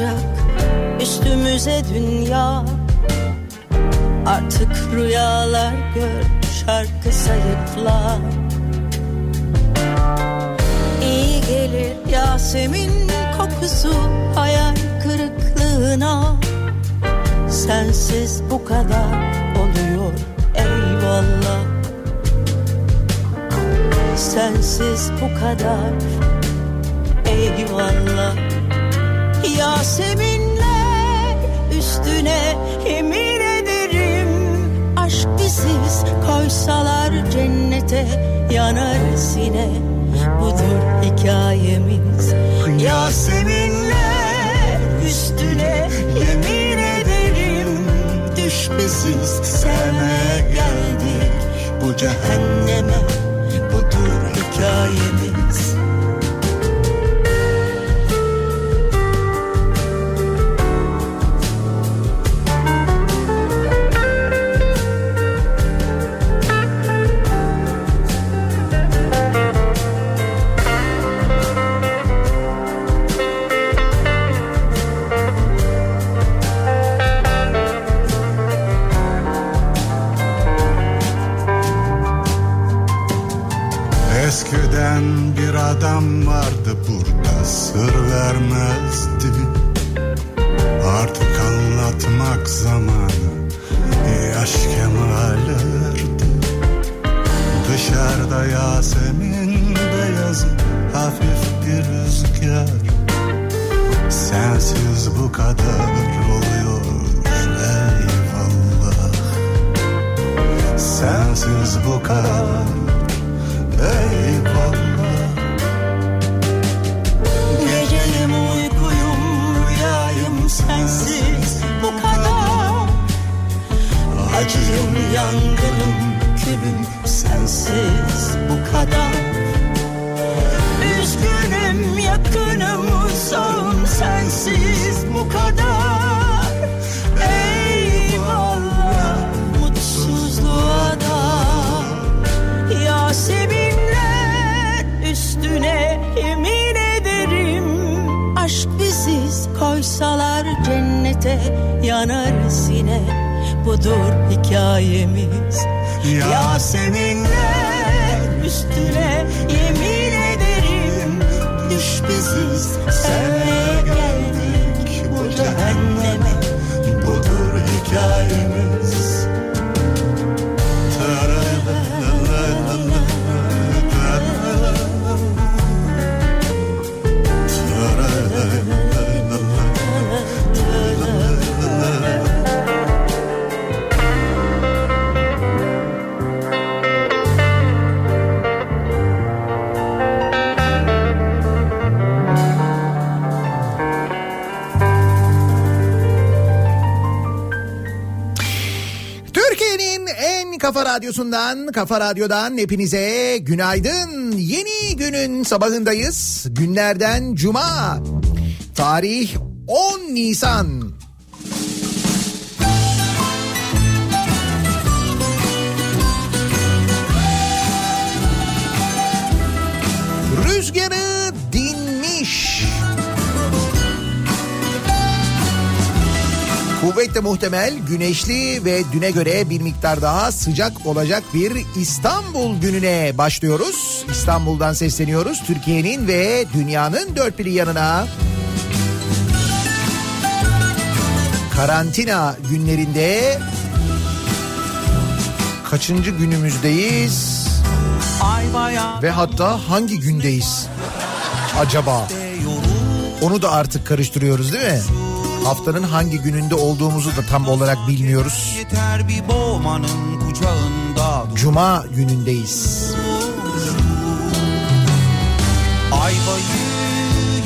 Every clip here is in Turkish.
Bırakacak üstümüze dünya. Artık rüyalar gör şarkı sayıkla İyi gelir Yasemin kokusu hayal kırıklığına. Sensiz bu kadar oluyor eyvallah. Sensiz bu kadar eyvallah Yaseminler üstüne yemin ederim Aşk biziz. Koysalar cennete yanarız yine Budur hikayemiz. Yaseminler üstüne yemin ederim Düş biziz. Sevmeye geldik bu cehenneme. Budur hikayemiz radyosundan, kafa radyodan hepinize günaydın. Yeni günün sabahındayız. Günlerden cuma. Tarih 10 Nisan. Kuvvetle muhtemel güneşli ve düne göre bir miktar daha sıcak olacak bir İstanbul gününe başlıyoruz. İstanbul'dan sesleniyoruz Türkiye'nin ve dünyanın dört bir yanına. Karantina günlerinde kaçıncı günümüzdeyiz ve hatta hangi gündeyiz acaba? Onu da artık karıştırıyoruz değil mi? Haftanın hangi gününde olduğumuzu da tam olarak bilmiyoruz. Cuma günündeyiz. Ayvayı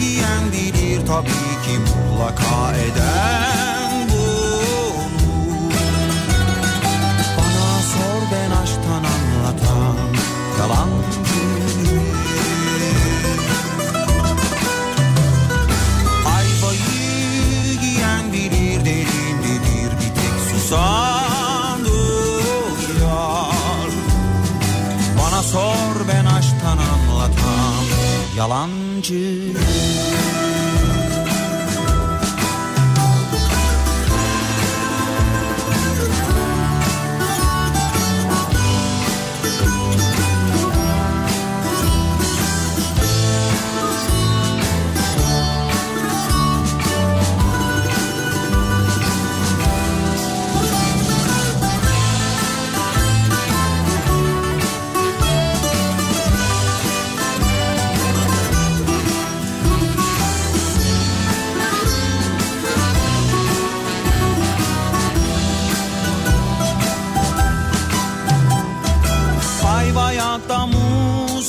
yiyen bilir tabii ki mutlaka eden bunu Bana sor ben aşktan anlatan yalancı duyar Bana sor ben aşktan anlatan yalancı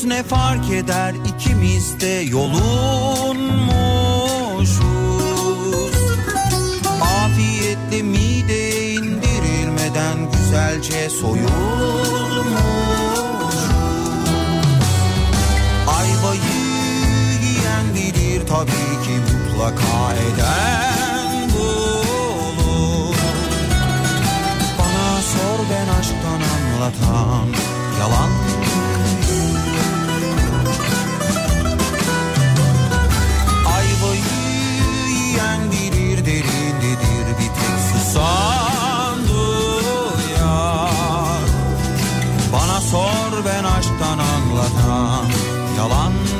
ne fark eder? İkimiz de yolunmuşuz. Afiyetle mide indirilmeden güzelce soyulmuş Ayvayı yiyen bilir tabii ki mutlaka eden bulur Bana sor ben aşktan anlatan yalan ben aşktan anlatan yalancıyım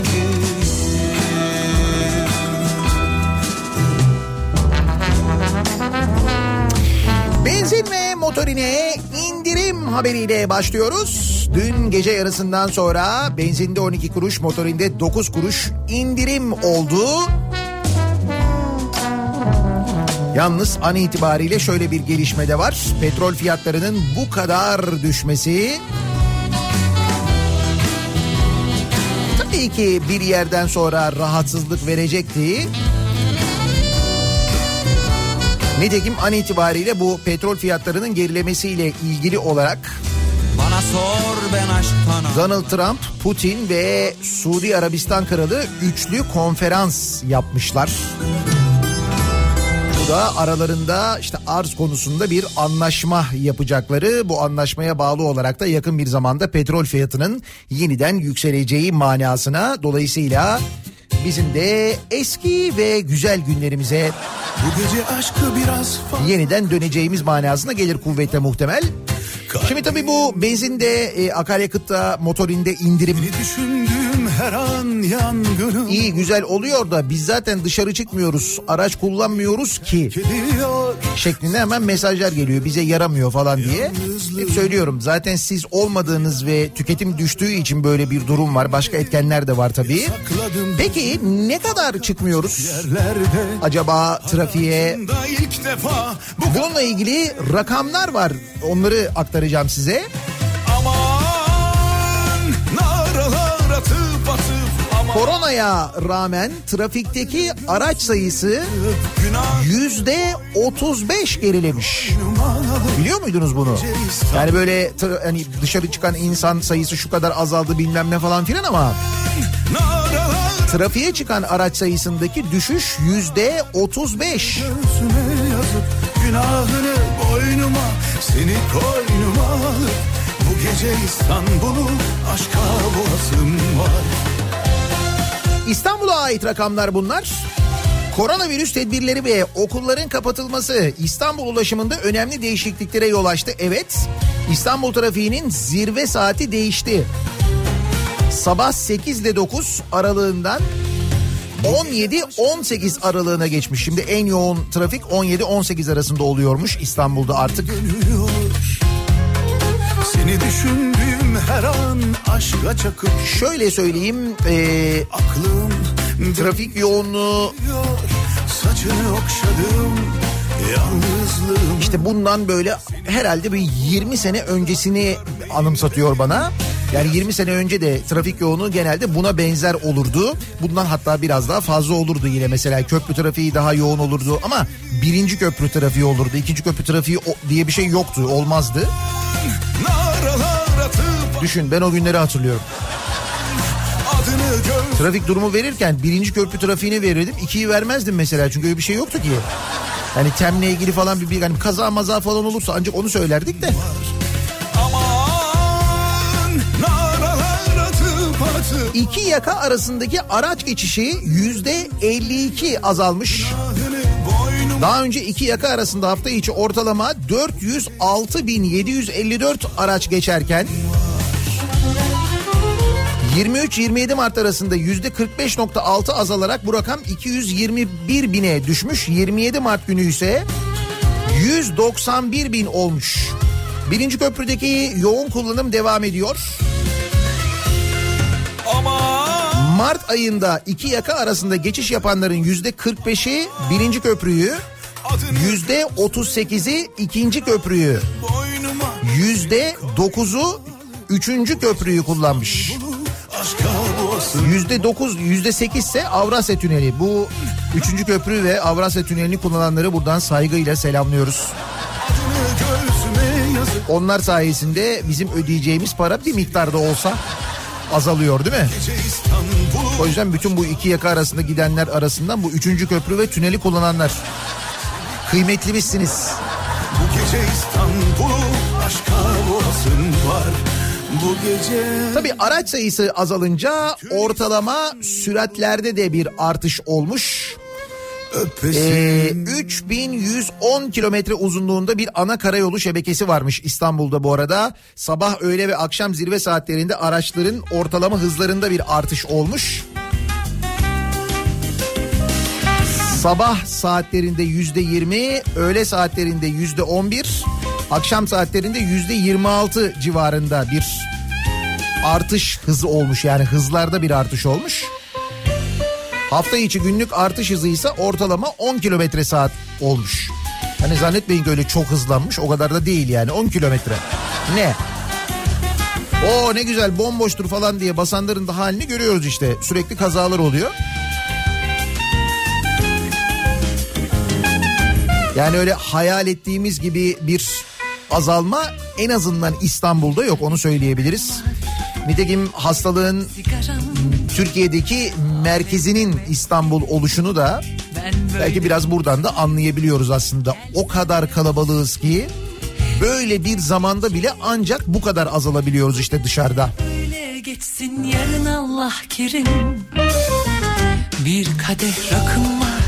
Benzin ve motorine indirim haberiyle başlıyoruz. Dün gece yarısından sonra benzinde 12 kuruş, motorinde 9 kuruş indirim oldu. Yalnız an itibariyle şöyle bir gelişme de var. Petrol fiyatlarının bu kadar düşmesi tabii ki bir yerden sonra rahatsızlık verecekti. Nitekim an itibariyle bu petrol fiyatlarının gerilemesiyle ilgili olarak Bana sor ben aşktan Donald Trump, Putin ve Suudi Arabistan Kralı üçlü konferans yapmışlar. Bu da aralarında işte arz konusunda bir anlaşma yapacakları bu anlaşmaya bağlı olarak da yakın bir zamanda petrol fiyatının yeniden yükseleceği manasına dolayısıyla bizim de eski ve güzel günlerimize Bu gece aşkı biraz yeniden döneceğimiz manasına gelir kuvvetle muhtemel. Şimdi tabii bu benzinde, e, akaryakıtta, motorinde indirim her an yangınım iyi güzel oluyor da biz zaten dışarı çıkmıyoruz, araç kullanmıyoruz ki şeklinde hemen mesajlar geliyor bize yaramıyor falan diye. Hep söylüyorum zaten siz olmadığınız ve tüketim düştüğü için böyle bir durum var. Başka etkenler de var tabii. Peki ne kadar çıkmıyoruz acaba trafiğe? Bununla ilgili rakamlar var. Onları aktaracağım size. Koronaya rağmen trafikteki araç sayısı yüzde 35 gerilemiş. Biliyor muydunuz bunu? Yani böyle hani dışarı çıkan insan sayısı şu kadar azaldı bilmem ne falan filan ama trafiğe çıkan araç sayısındaki düşüş yüzde 35. Göğsüme yazıp günahını boynuma Seni koynuma Bu gece İstanbul'u aşka boğazım var İstanbul'a ait rakamlar bunlar. Koronavirüs tedbirleri ve okulların kapatılması İstanbul ulaşımında önemli değişikliklere yol açtı. Evet, İstanbul trafiğinin zirve saati değişti. Sabah 8 ile 9 aralığından 17-18 aralığına geçmiş. Şimdi en yoğun trafik 17-18 arasında oluyormuş İstanbul'da artık. Seni her an aşka çakıp Şöyle söyleyeyim, eee, Aklım trafik yoğunluğu Saçını okşadım İşte bundan böyle herhalde bir 20 sene öncesini anımsatıyor bana. Yani 20 sene önce de trafik yoğunluğu genelde buna benzer olurdu. Bundan hatta biraz daha fazla olurdu yine mesela köprü trafiği daha yoğun olurdu ama birinci köprü trafiği olurdu. ikinci köprü trafiği diye bir şey yoktu olmazdı. Düşün ben o günleri hatırlıyorum. Trafik durumu verirken birinci köprü trafiğini verirdim. ikiyi vermezdim mesela çünkü öyle bir şey yoktu ki. Yani temle ilgili falan bir, bir hani kaza maza falan olursa ancak onu söylerdik de. İki yaka arasındaki araç geçişi yüzde 52 azalmış. Daha önce iki yaka arasında hafta içi ortalama 406.754 araç geçerken 23-27 Mart arasında yüzde 45.6 azalarak bu rakam 221 bine düşmüş. 27 Mart günü ise 191 bin olmuş. Birinci köprüdeki yoğun kullanım devam ediyor. Mart ayında iki yaka arasında geçiş yapanların yüzde 45'i birinci köprüyü, yüzde 38'i ikinci köprüyü, yüzde 9'u üçüncü köprüyü kullanmış. Yüzde dokuz, yüzde sekiz ise Avrasya Tüneli. Bu üçüncü köprü ve Avrasya Tüneli'ni kullananları buradan saygıyla selamlıyoruz. Onlar sayesinde bizim ödeyeceğimiz para bir miktarda olsa azalıyor değil mi? O yüzden bütün bu iki yaka arasında gidenler arasından bu üçüncü köprü ve tüneli kullananlar kıymetlimizsiniz. Bu gece İstanbul aşk havasın var. Tabi araç sayısı azalınca ortalama süratlerde de bir artış olmuş. Ee, 3110 kilometre uzunluğunda bir ana karayolu şebekesi varmış İstanbul'da bu arada. Sabah, öğle ve akşam zirve saatlerinde araçların ortalama hızlarında bir artış olmuş. Sabah saatlerinde yüzde yirmi, öğle saatlerinde yüzde on bir, akşam saatlerinde yüzde yirmi altı civarında bir artış hızı olmuş. Yani hızlarda bir artış olmuş. Hafta içi günlük artış hızı ise ortalama 10 kilometre saat olmuş. Hani zannetmeyin ki öyle çok hızlanmış o kadar da değil yani 10 kilometre. Ne? O ne güzel bomboştur falan diye basanların da halini görüyoruz işte. Sürekli kazalar oluyor. Yani öyle hayal ettiğimiz gibi bir azalma en azından İstanbul'da yok onu söyleyebiliriz. Nitekim hastalığın Türkiye'deki merkezinin İstanbul oluşunu da belki biraz buradan da anlayabiliyoruz aslında. O kadar kalabalığız ki böyle bir zamanda bile ancak bu kadar azalabiliyoruz işte dışarıda. Geçsin yarın Allah kerim. Bir kadeh rakım var,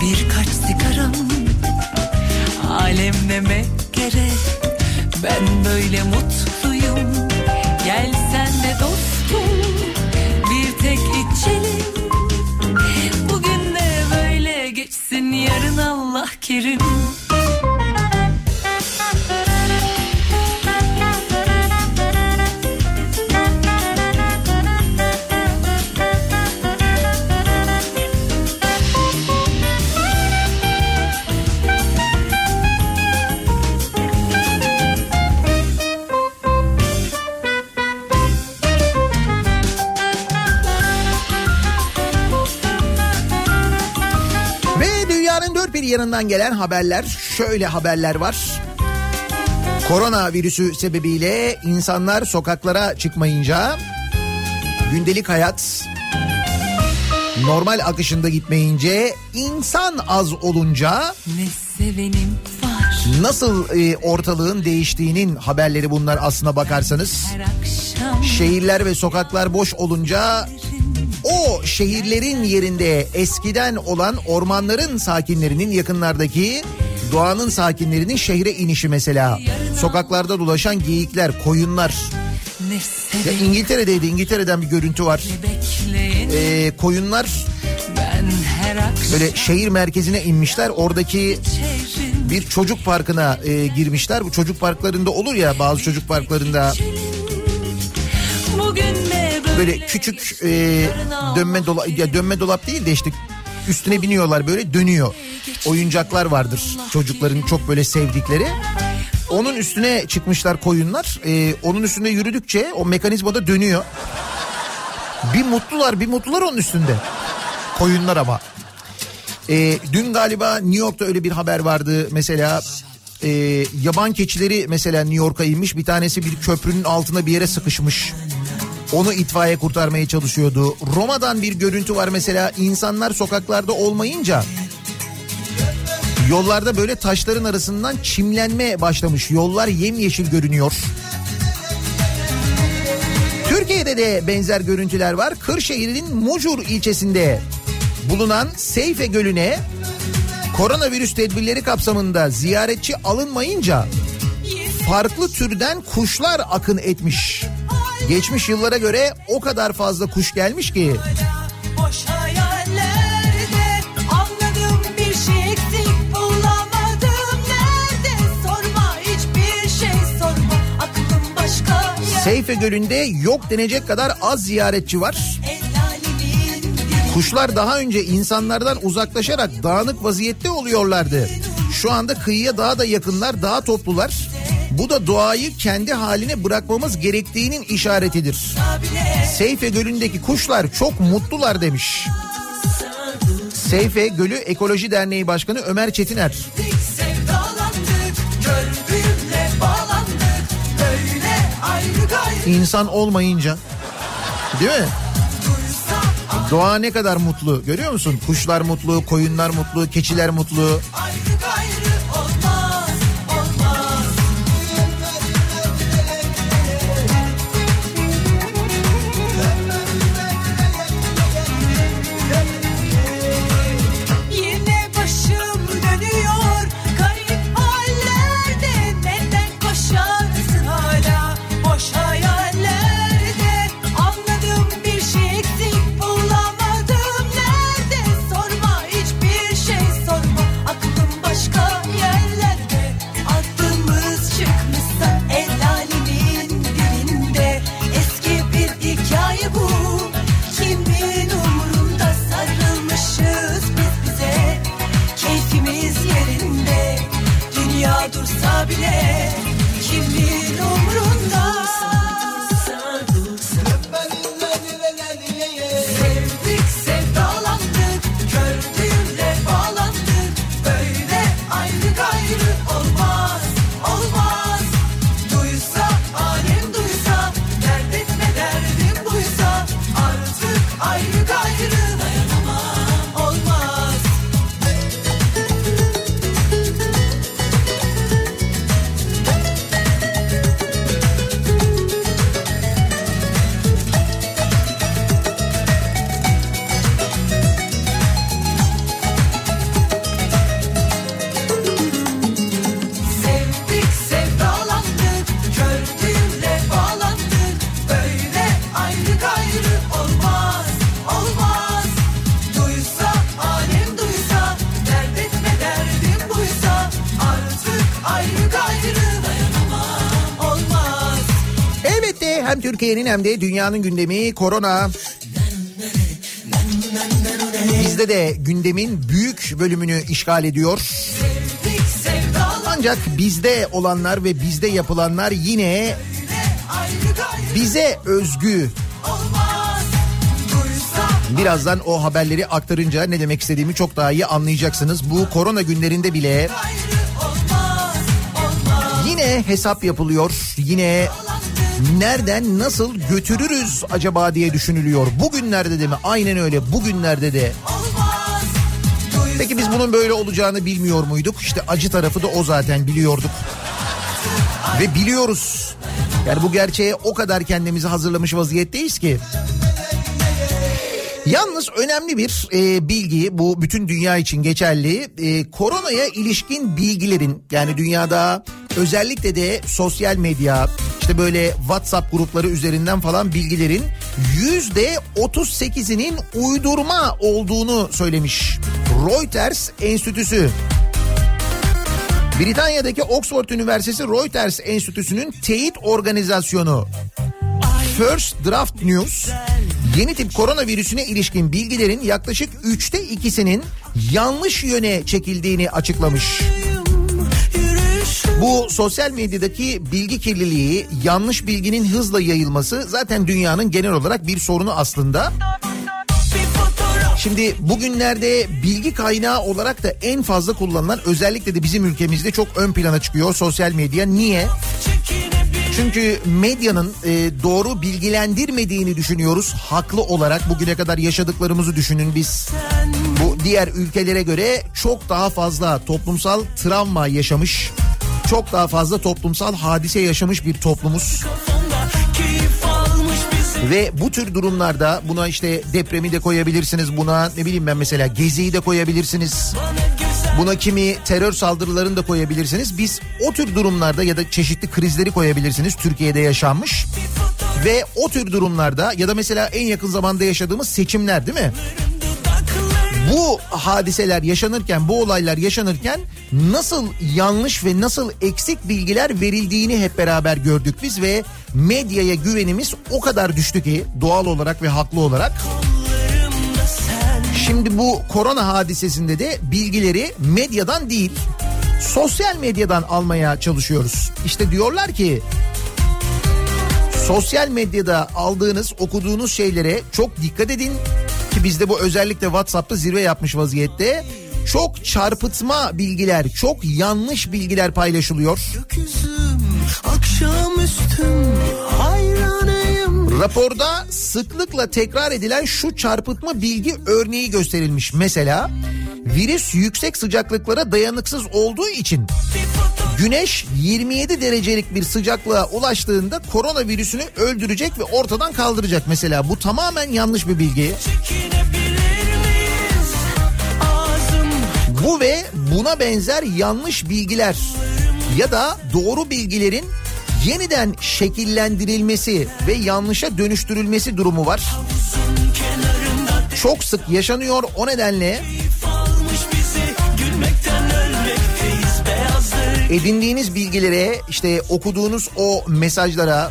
birkaç sigaram. Alem neme gerek, ben böyle mutluyum. Gel sen de dostum, bir tek içelim. Bugün de böyle geçsin yarın Allah kerim. Yanından gelen haberler şöyle haberler var. Korona virüsü sebebiyle insanlar sokaklara çıkmayınca gündelik hayat normal akışında gitmeyince insan az olunca nasıl e, ortalığın değiştiğinin haberleri bunlar aslına bakarsanız. Şehirler ve sokaklar boş olunca o şehirlerin yerinde eskiden olan ormanların sakinlerinin yakınlardaki doğanın sakinlerinin şehre inişi mesela. Sokaklarda dolaşan geyikler, koyunlar. Ya İngiltere'deydi. İngiltere'den bir görüntü var. Ee, koyunlar böyle şehir merkezine inmişler. Oradaki bir çocuk parkına e, girmişler. Bu çocuk parklarında olur ya bazı çocuk parklarında Bugün böyle, küçük e, dönme dolap ya dönme dolap değil de işte üstüne biniyorlar böyle dönüyor. Oyuncaklar vardır çocukların çok böyle sevdikleri. Onun üstüne çıkmışlar koyunlar. E, onun üstünde yürüdükçe o mekanizmada dönüyor. Bir mutlular bir mutlular onun üstünde. Koyunlar ama. E, dün galiba New York'ta öyle bir haber vardı mesela. E, yaban keçileri mesela New York'a inmiş. Bir tanesi bir köprünün altına bir yere sıkışmış. Onu itfaiye kurtarmaya çalışıyordu. Roma'dan bir görüntü var mesela insanlar sokaklarda olmayınca yollarda böyle taşların arasından çimlenme başlamış. Yollar yemyeşil görünüyor. Türkiye'de de benzer görüntüler var. Kırşehir'in Mucur ilçesinde bulunan Seyfe Gölü'ne koronavirüs tedbirleri kapsamında ziyaretçi alınmayınca farklı türden kuşlar akın etmiş. Geçmiş yıllara göre o kadar fazla kuş gelmiş ki şey Seyfe Gölü'nde yok denecek kadar az ziyaretçi var. Kuşlar daha önce insanlardan uzaklaşarak dağınık vaziyette oluyorlardı. Şu anda kıyıya daha da yakınlar, daha toplular. Bu da doğayı kendi haline bırakmamız gerektiğinin işaretidir. Seyfe Gölü'ndeki kuşlar çok mutlular demiş. Seyfe Gölü Ekoloji Derneği Başkanı Ömer Çetiner. İnsan olmayınca değil mi? Doğa ne kadar mutlu görüyor musun? Kuşlar mutlu, koyunlar mutlu, keçiler mutlu. Türkiye'nin hem de dünyanın gündemi korona. Bizde de gündemin büyük bölümünü işgal ediyor. Ancak bizde olanlar ve bizde yapılanlar yine bize özgü. Birazdan o haberleri aktarınca ne demek istediğimi çok daha iyi anlayacaksınız. Bu korona günlerinde bile yine hesap yapılıyor. Yine nereden nasıl götürürüz acaba diye düşünülüyor. Bugünlerde de mi? Aynen öyle. Bugünlerde de. Peki biz bunun böyle olacağını bilmiyor muyduk? İşte acı tarafı da o zaten biliyorduk. Ve biliyoruz. Yani bu gerçeğe o kadar kendimizi hazırlamış vaziyetteyiz ki. Yalnız önemli bir e, bilgi bu bütün dünya için geçerli. E, koronaya ilişkin bilgilerin yani dünyada özellikle de sosyal medya işte böyle WhatsApp grupları üzerinden falan bilgilerin yüzde 38'inin uydurma olduğunu söylemiş. Reuters Enstitüsü. Britanya'daki Oxford Üniversitesi Reuters Enstitüsü'nün teyit organizasyonu First Draft News yeni tip koronavirüsüne ilişkin bilgilerin yaklaşık üçte ikisinin yanlış yöne çekildiğini açıklamış. Bu sosyal medyadaki bilgi kirliliği, yanlış bilginin hızla yayılması zaten dünyanın genel olarak bir sorunu aslında. Şimdi bugünlerde bilgi kaynağı olarak da en fazla kullanılan özellikle de bizim ülkemizde çok ön plana çıkıyor sosyal medya. Niye? Çünkü medyanın e, doğru bilgilendirmediğini düşünüyoruz haklı olarak. Bugüne kadar yaşadıklarımızı düşünün biz. Bu diğer ülkelere göre çok daha fazla toplumsal travma yaşamış. Çok daha fazla toplumsal hadise yaşamış bir toplumuz. Ve bu tür durumlarda buna işte depremi de koyabilirsiniz buna ne bileyim ben mesela geziyi de koyabilirsiniz. Buna kimi terör saldırılarını da koyabilirsiniz. Biz o tür durumlarda ya da çeşitli krizleri koyabilirsiniz Türkiye'de yaşanmış. Ve o tür durumlarda ya da mesela en yakın zamanda yaşadığımız seçimler değil mi? Bu hadiseler yaşanırken, bu olaylar yaşanırken nasıl yanlış ve nasıl eksik bilgiler verildiğini hep beraber gördük biz ve medyaya güvenimiz o kadar düştü ki doğal olarak ve haklı olarak. Şimdi bu korona hadisesinde de bilgileri medyadan değil sosyal medyadan almaya çalışıyoruz. İşte diyorlar ki sosyal medyada aldığınız, okuduğunuz şeylere çok dikkat edin ki bizde bu özellikle WhatsApp'ta zirve yapmış vaziyette. Çok çarpıtma bilgiler, çok yanlış bilgiler paylaşılıyor. Gökyüzüm akşamüstüm hayranıyım Raporda sıklıkla tekrar edilen şu çarpıtma bilgi örneği gösterilmiş. Mesela virüs yüksek sıcaklıklara dayanıksız olduğu için güneş 27 derecelik bir sıcaklığa ulaştığında koronavirüsünü öldürecek ve ortadan kaldıracak mesela. Bu tamamen yanlış bir bilgi. Bu ve buna benzer yanlış bilgiler ya da doğru bilgilerin yeniden şekillendirilmesi ve yanlışa dönüştürülmesi durumu var. Çok sık yaşanıyor o nedenle edindiğiniz bilgilere işte okuduğunuz o mesajlara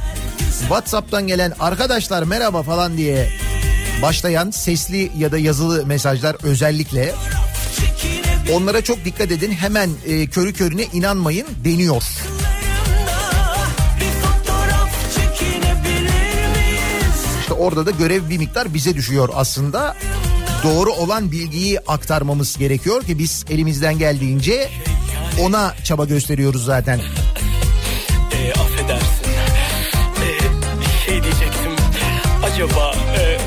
WhatsApp'tan gelen arkadaşlar merhaba falan diye başlayan sesli ya da yazılı mesajlar özellikle onlara çok dikkat edin hemen e, körü körüne inanmayın deniyor. İşte orada da görev bir miktar bize düşüyor aslında. Doğru olan bilgiyi aktarmamız gerekiyor ki biz elimizden geldiğince ona çaba gösteriyoruz zaten. E, affedersin. E, bir şey diyecektim. Acaba e,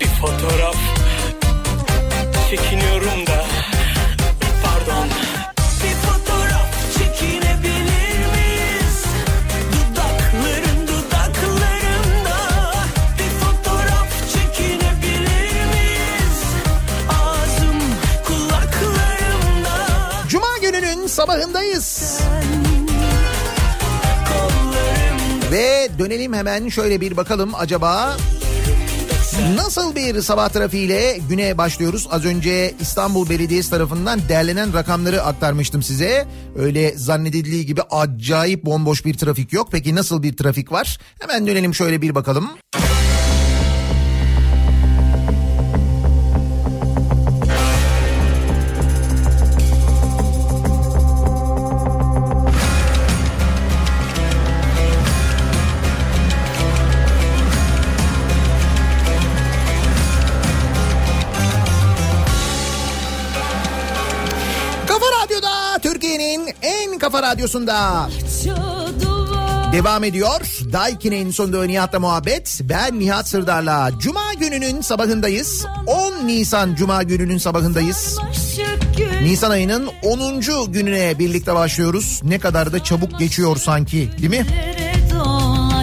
bir fotoğraf çekiniyorum da. Sabahındayız. Ve dönelim hemen şöyle bir bakalım acaba nasıl bir sabah trafiğiyle güne başlıyoruz? Az önce İstanbul Belediyesi tarafından derlenen rakamları aktarmıştım size. Öyle zannedildiği gibi acayip bomboş bir trafik yok. Peki nasıl bir trafik var? Hemen dönelim şöyle bir bakalım. Kafa kafa radyosunda devam ediyor. Daiki'nin sonunda Nihat'la muhabbet. Ben Nihat Sırdar'la. Cuma gününün sabahındayız. 10 Nisan Cuma gününün sabahındayız. Nisan ayının 10. gününe birlikte başlıyoruz. Ne kadar da çabuk geçiyor sanki değil mi?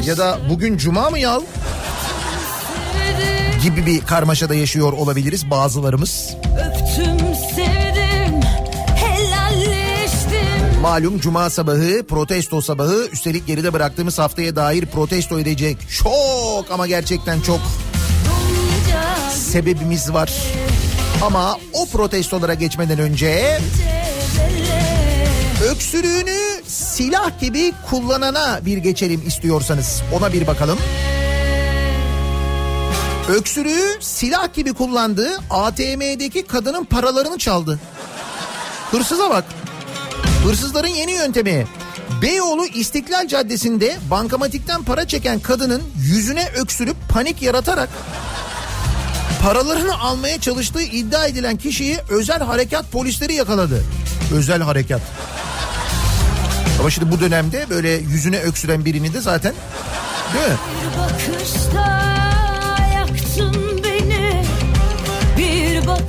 Ya da bugün Cuma mı ya? Gibi bir karmaşada yaşıyor olabiliriz bazılarımız. Öptüm Malum cuma sabahı protesto sabahı üstelik geride bıraktığımız haftaya dair protesto edecek çok ama gerçekten çok sebebimiz var. Ama o protestolara geçmeden önce öksürüğünü silah gibi kullanana bir geçelim istiyorsanız ona bir bakalım. Öksürüğü silah gibi kullandı ATM'deki kadının paralarını çaldı. Hırsıza bak. Hırsızların yeni yöntemi. Beyoğlu İstiklal Caddesi'nde bankamatikten para çeken kadının yüzüne öksürüp panik yaratarak paralarını almaya çalıştığı iddia edilen kişiyi özel harekat polisleri yakaladı. Özel harekat. Ama şimdi bu dönemde böyle yüzüne öksüren birini de zaten değil mi? bir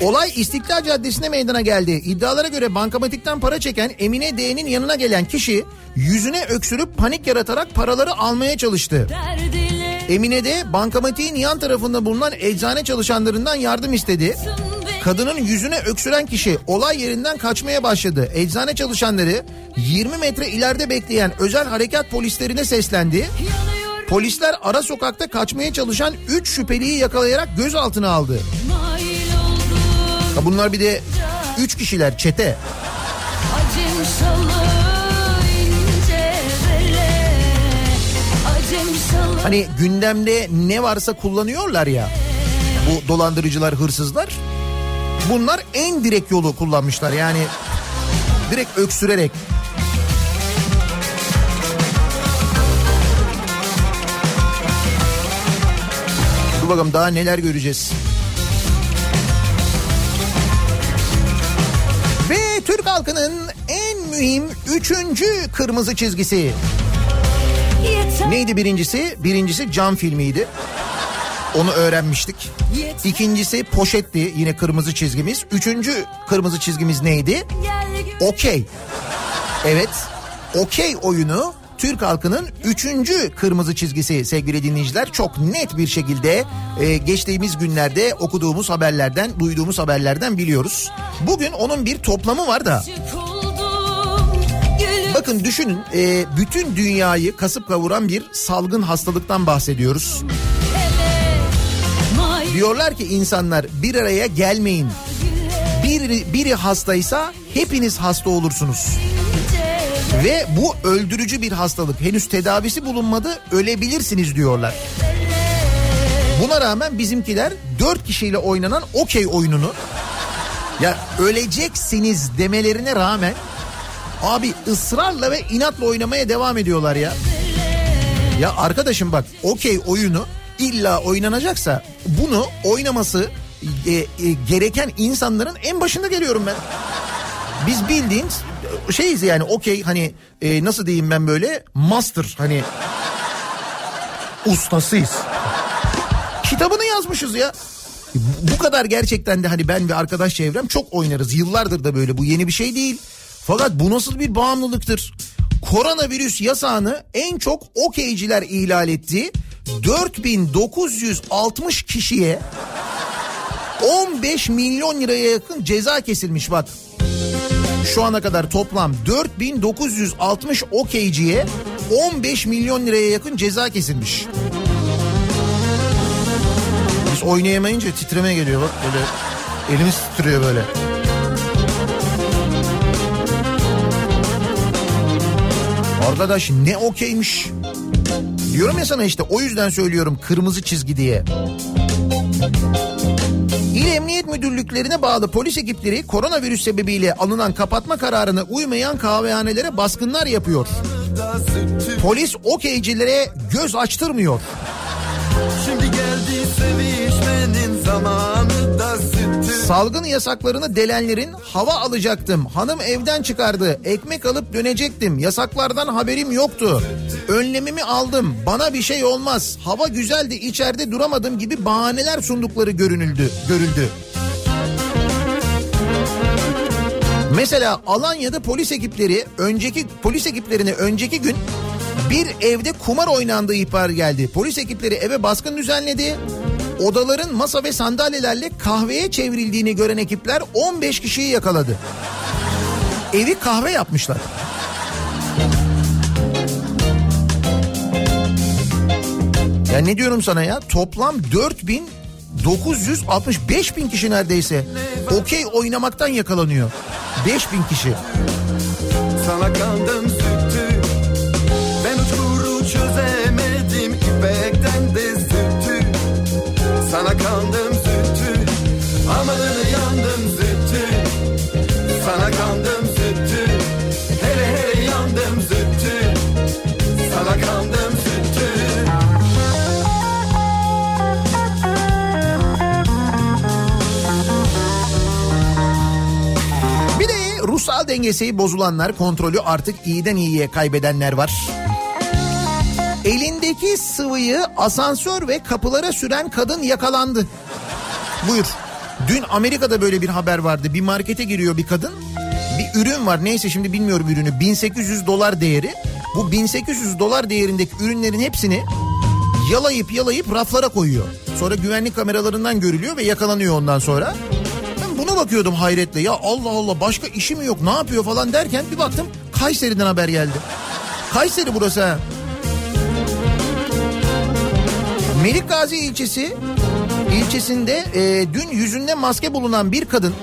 Olay İstiklal Caddesi'nde meydana geldi. İddialara göre bankamatikten para çeken Emine D'nin yanına gelen kişi yüzüne öksürüp panik yaratarak paraları almaya çalıştı. Emine de bankamatiğin yan tarafında bulunan eczane çalışanlarından yardım istedi. Kadının yüzüne öksüren kişi olay yerinden kaçmaya başladı. Eczane çalışanları 20 metre ileride bekleyen özel harekat polislerine seslendi. Polisler ara sokakta kaçmaya çalışan 3 şüpheliyi yakalayarak gözaltına aldı. oldum Ha Bunlar bir de 3 kişiler çete. Hani gündemde ne varsa kullanıyorlar ya. Bu dolandırıcılar, hırsızlar. Bunlar en direkt yolu kullanmışlar. Yani Direkt öksürerek. Dur bakalım daha neler göreceğiz. Halkının en mühim üçüncü kırmızı çizgisi. Neydi birincisi? Birincisi cam filmiydi. Onu öğrenmiştik. İkincisi poşetti yine kırmızı çizgimiz. Üçüncü kırmızı çizgimiz neydi? Okey. Evet. Okey oyunu Türk halkının üçüncü kırmızı çizgisi sevgili dinleyiciler. Çok net bir şekilde e, geçtiğimiz günlerde okuduğumuz haberlerden, duyduğumuz haberlerden biliyoruz. Bugün onun bir toplamı var da. Bakın düşünün e, bütün dünyayı kasıp kavuran bir salgın hastalıktan bahsediyoruz. Diyorlar ki insanlar bir araya gelmeyin. Biri, biri hastaysa hepiniz hasta olursunuz. Ve bu öldürücü bir hastalık. Henüz tedavisi bulunmadı ölebilirsiniz diyorlar. Buna rağmen bizimkiler dört kişiyle oynanan okey oyununu ya öleceksiniz demelerine rağmen abi ısrarla ve inatla oynamaya devam ediyorlar ya. Ya arkadaşım bak okey oyunu illa oynanacaksa bunu oynaması e, e, gereken insanların en başında geliyorum ben. Biz bildiğin şeyiz yani okey hani e, nasıl diyeyim ben böyle master hani ustasıyız. Kitabını yazmışız ya. Bu kadar gerçekten de hani ben ve arkadaş çevrem çok oynarız. Yıllardır da böyle bu yeni bir şey değil. Fakat bu nasıl bir bağımlılıktır? Koronavirüs yasağını en çok okeyciler ihlal etti. 4960 kişiye 15 milyon liraya yakın ceza kesilmiş bak. Şu ana kadar toplam 4960 okeyciye 15 milyon liraya yakın ceza kesilmiş. Biz oynayamayınca titreme geliyor bak böyle elimiz titriyor böyle. Arkadaş ne okeymiş. Diyorum ya sana işte o yüzden söylüyorum kırmızı çizgi diye. İl Emniyet Müdürlüklerine bağlı polis ekipleri koronavirüs sebebiyle alınan kapatma kararına uymayan kahvehanelere baskınlar yapıyor. Polis okeycilere göz açtırmıyor. Şimdi geldi sevişmenin zamanı da Salgın yasaklarını delenlerin hava alacaktım. Hanım evden çıkardı. Ekmek alıp dönecektim. Yasaklardan haberim yoktu. Önlemimi aldım. Bana bir şey olmaz. Hava güzeldi içeride duramadım gibi bahaneler sundukları görünüldü, görüldü. Mesela Alanya'da polis ekipleri önceki polis ekiplerine önceki gün bir evde kumar oynandığı ihbar geldi. Polis ekipleri eve baskın düzenledi. Odaların masa ve sandalyelerle kahveye çevrildiğini gören ekipler 15 kişiyi yakaladı. Evi kahve yapmışlar. Ya ne diyorum sana ya? Toplam 4000 965 bin kişi neredeyse okey oynamaktan yakalanıyor. 5000 kişi. Sana kandım Sana kandım sütü Amanını yandım sütü Sana kandım sütü Hele hele yandım sütü Sana kandım sütü Bir de ruhsal dengesi bozulanlar, kontrolü artık iyiden iyiye kaybedenler var. Elindeki sıvıyı asansör ve kapılara süren kadın yakalandı. Buyur. Dün Amerika'da böyle bir haber vardı. Bir markete giriyor bir kadın. Bir ürün var neyse şimdi bilmiyorum ürünü. 1800 dolar değeri. Bu 1800 dolar değerindeki ürünlerin hepsini yalayıp yalayıp raflara koyuyor. Sonra güvenlik kameralarından görülüyor ve yakalanıyor ondan sonra. Ben buna bakıyordum hayretle. Ya Allah Allah başka işi mi yok ne yapıyor falan derken bir baktım Kayseri'den haber geldi. Kayseri burası ha. Melik Gazi ilçesi ilçesinde e, dün yüzünde maske bulunan bir kadın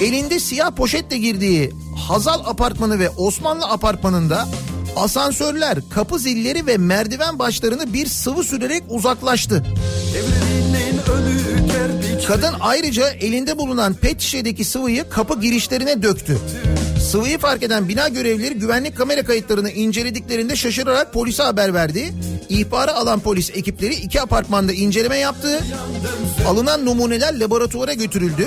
elinde siyah poşetle girdiği Hazal apartmanı ve Osmanlı apartmanında asansörler, kapı zilleri ve merdiven başlarını bir sıvı sürerek uzaklaştı. Kadın ayrıca elinde bulunan pet şişedeki sıvıyı kapı girişlerine döktü. Sıvıyı fark eden bina görevlileri güvenlik kamera kayıtlarını incelediklerinde şaşırarak polise haber verdi. İhbarı alan polis ekipleri iki apartmanda inceleme yaptı. Alınan numuneler laboratuvara götürüldü.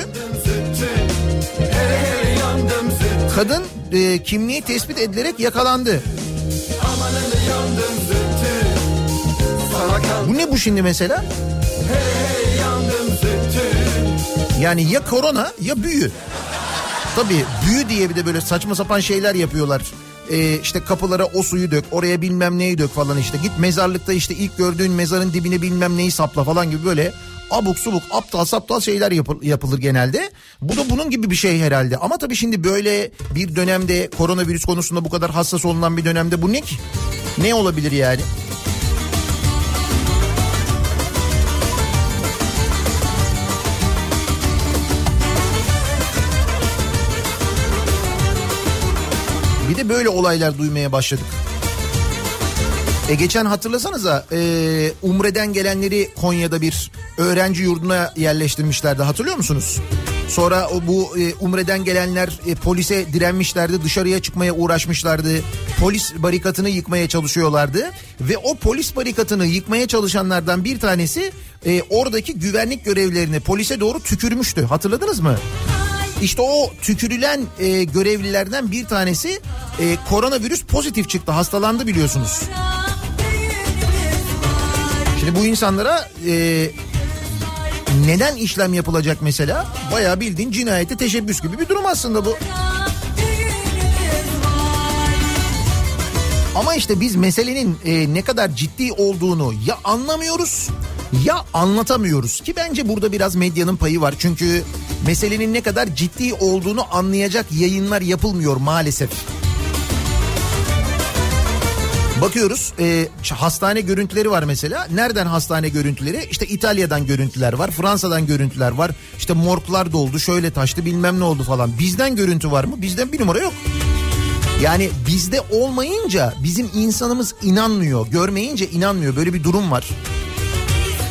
Kadın e, kimliği tespit edilerek yakalandı. Bu ne bu şimdi mesela? Yani ya korona ya büyü. Tabii büyü diye bir de böyle saçma sapan şeyler yapıyorlar. Ee, işte kapılara o suyu dök, oraya bilmem neyi dök falan işte. Git mezarlıkta işte ilk gördüğün mezarın dibine bilmem neyi sapla falan gibi böyle abuk subuk aptal saptal şeyler yapıl- yapılır genelde. Bu da bunun gibi bir şey herhalde. Ama tabii şimdi böyle bir dönemde koronavirüs konusunda bu kadar hassas olunan bir dönemde bu ne ki? Ne olabilir yani? Bir de böyle olaylar duymaya başladık. E geçen hatırlasanıza e, Umre'den gelenleri Konya'da bir öğrenci yurduna yerleştirmişlerdi hatırlıyor musunuz? Sonra o bu e, Umre'den gelenler e, polise direnmişlerdi dışarıya çıkmaya uğraşmışlardı. Polis barikatını yıkmaya çalışıyorlardı. Ve o polis barikatını yıkmaya çalışanlardan bir tanesi e, oradaki güvenlik görevlilerini polise doğru tükürmüştü hatırladınız mı? İşte o tükürülen e, görevlilerden bir tanesi e, koronavirüs pozitif çıktı hastalandı biliyorsunuz. Şimdi bu insanlara e, neden işlem yapılacak mesela? Bayağı bildiğin cinayete teşebbüs gibi bir durum aslında bu. Ama işte biz meselenin e, ne kadar ciddi olduğunu ya anlamıyoruz ya anlatamıyoruz ki bence burada biraz medyanın payı var. Çünkü meselenin ne kadar ciddi olduğunu anlayacak yayınlar yapılmıyor maalesef. Bakıyoruz e, hastane görüntüleri var mesela. Nereden hastane görüntüleri? İşte İtalya'dan görüntüler var. Fransa'dan görüntüler var. İşte morglar doldu şöyle taştı bilmem ne oldu falan. Bizden görüntü var mı? Bizden bir numara yok. Yani bizde olmayınca bizim insanımız inanmıyor. Görmeyince inanmıyor. Böyle bir durum var.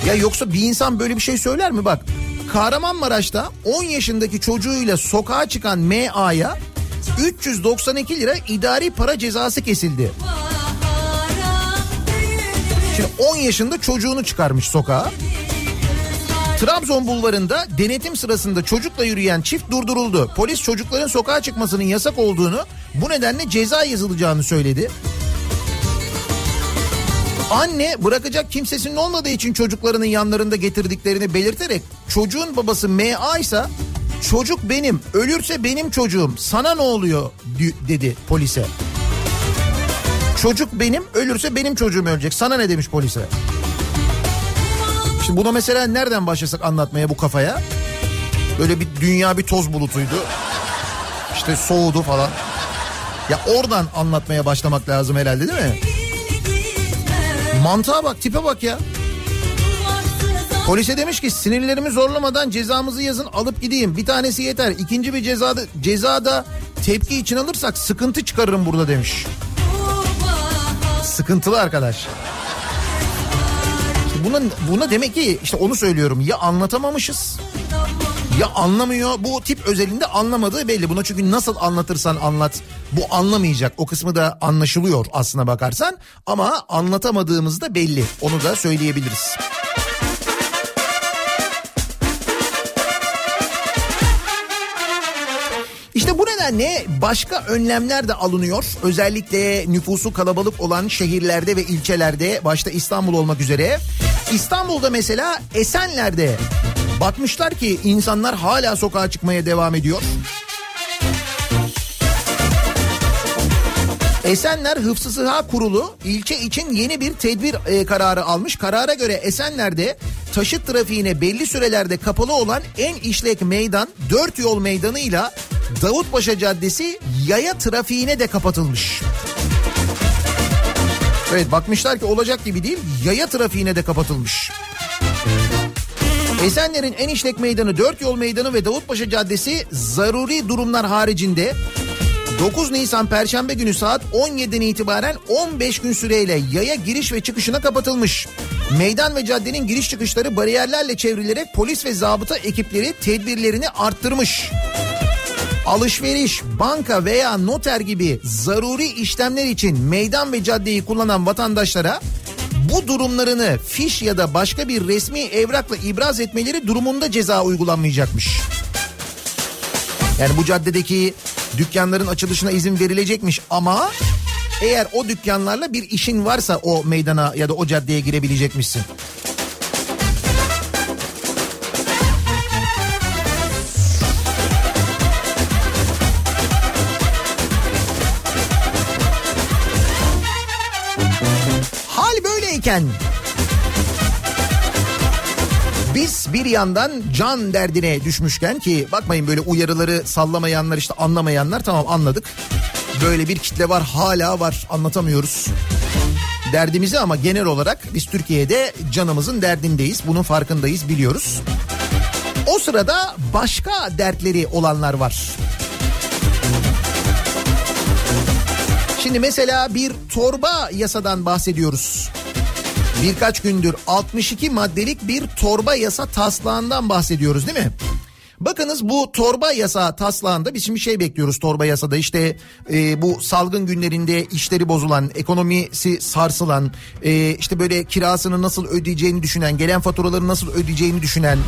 Ya yoksa bir insan böyle bir şey söyler mi? Bak Kahramanmaraş'ta 10 yaşındaki çocuğuyla sokağa çıkan MA'ya 392 lira idari para cezası kesildi. Şimdi 10 yaşında çocuğunu çıkarmış sokağa. Trabzon bulvarında denetim sırasında çocukla yürüyen çift durduruldu. Polis çocukların sokağa çıkmasının yasak olduğunu bu nedenle ceza yazılacağını söyledi. Anne bırakacak kimsesinin olmadığı için çocuklarının yanlarında getirdiklerini belirterek çocuğun babası MA ise çocuk benim ölürse benim çocuğum sana ne oluyor dedi polise. Çocuk benim ölürse benim çocuğum ölecek sana ne demiş polise. Şimdi buna mesela nereden başlasak anlatmaya bu kafaya? Böyle bir dünya bir toz bulutuydu. İşte soğudu falan. Ya oradan anlatmaya başlamak lazım herhalde değil mi? Mantığa bak tipe bak ya. Polise demiş ki sinirlerimi zorlamadan cezamızı yazın alıp gideyim. Bir tanesi yeter. İkinci bir cezada, cezada tepki için alırsak sıkıntı çıkarırım burada demiş. Sıkıntılı arkadaş. Buna, buna demek ki işte onu söylüyorum ya anlatamamışız ya anlamıyor bu tip özelinde anlamadığı belli. Buna çünkü nasıl anlatırsan anlat bu anlamayacak o kısmı da anlaşılıyor aslına bakarsan ama anlatamadığımız da belli onu da söyleyebiliriz. İşte bu nedenle başka önlemler de alınıyor. Özellikle nüfusu kalabalık olan şehirlerde ve ilçelerde başta İstanbul olmak üzere. İstanbul'da mesela Esenler'de bakmışlar ki insanlar hala sokağa çıkmaya devam ediyor. Esenler Hıfzı Sıha Kurulu ilçe için yeni bir tedbir e, kararı almış. Karara göre Esenler'de taşıt trafiğine belli sürelerde kapalı olan en işlek meydan dört yol meydanıyla Davutpaşa Caddesi yaya trafiğine de kapatılmış. Evet bakmışlar ki olacak gibi değil yaya trafiğine de kapatılmış. Esenler'in en işlek meydanı dört yol meydanı ve Davutpaşa Caddesi zaruri durumlar haricinde 9 Nisan Perşembe günü saat 17'den itibaren 15 gün süreyle yaya giriş ve çıkışına kapatılmış. Meydan ve caddenin giriş çıkışları bariyerlerle çevrilerek polis ve zabıta ekipleri tedbirlerini arttırmış. Alışveriş, banka veya noter gibi zaruri işlemler için meydan ve caddeyi kullanan vatandaşlara bu durumlarını fiş ya da başka bir resmi evrakla ibraz etmeleri durumunda ceza uygulanmayacakmış. Yani bu caddedeki dükkanların açılışına izin verilecekmiş ama eğer o dükkanlarla bir işin varsa o meydana ya da o caddeye girebilecekmişsin. Böyleyken biz bir yandan can derdine düşmüşken ki bakmayın böyle uyarıları sallamayanlar işte anlamayanlar tamam anladık. Böyle bir kitle var hala var anlatamıyoruz. Derdimizi ama genel olarak biz Türkiye'de canımızın derdindeyiz. Bunun farkındayız biliyoruz. O sırada başka dertleri olanlar var. Şimdi mesela bir torba yasadan bahsediyoruz. Birkaç gündür 62 maddelik bir torba yasa taslağından bahsediyoruz değil mi? Bakınız bu torba yasa taslağında biz şimdi şey bekliyoruz torba yasada işte e, bu salgın günlerinde işleri bozulan, ekonomisi sarsılan, e, işte böyle kirasını nasıl ödeyeceğini düşünen, gelen faturaları nasıl ödeyeceğini düşünen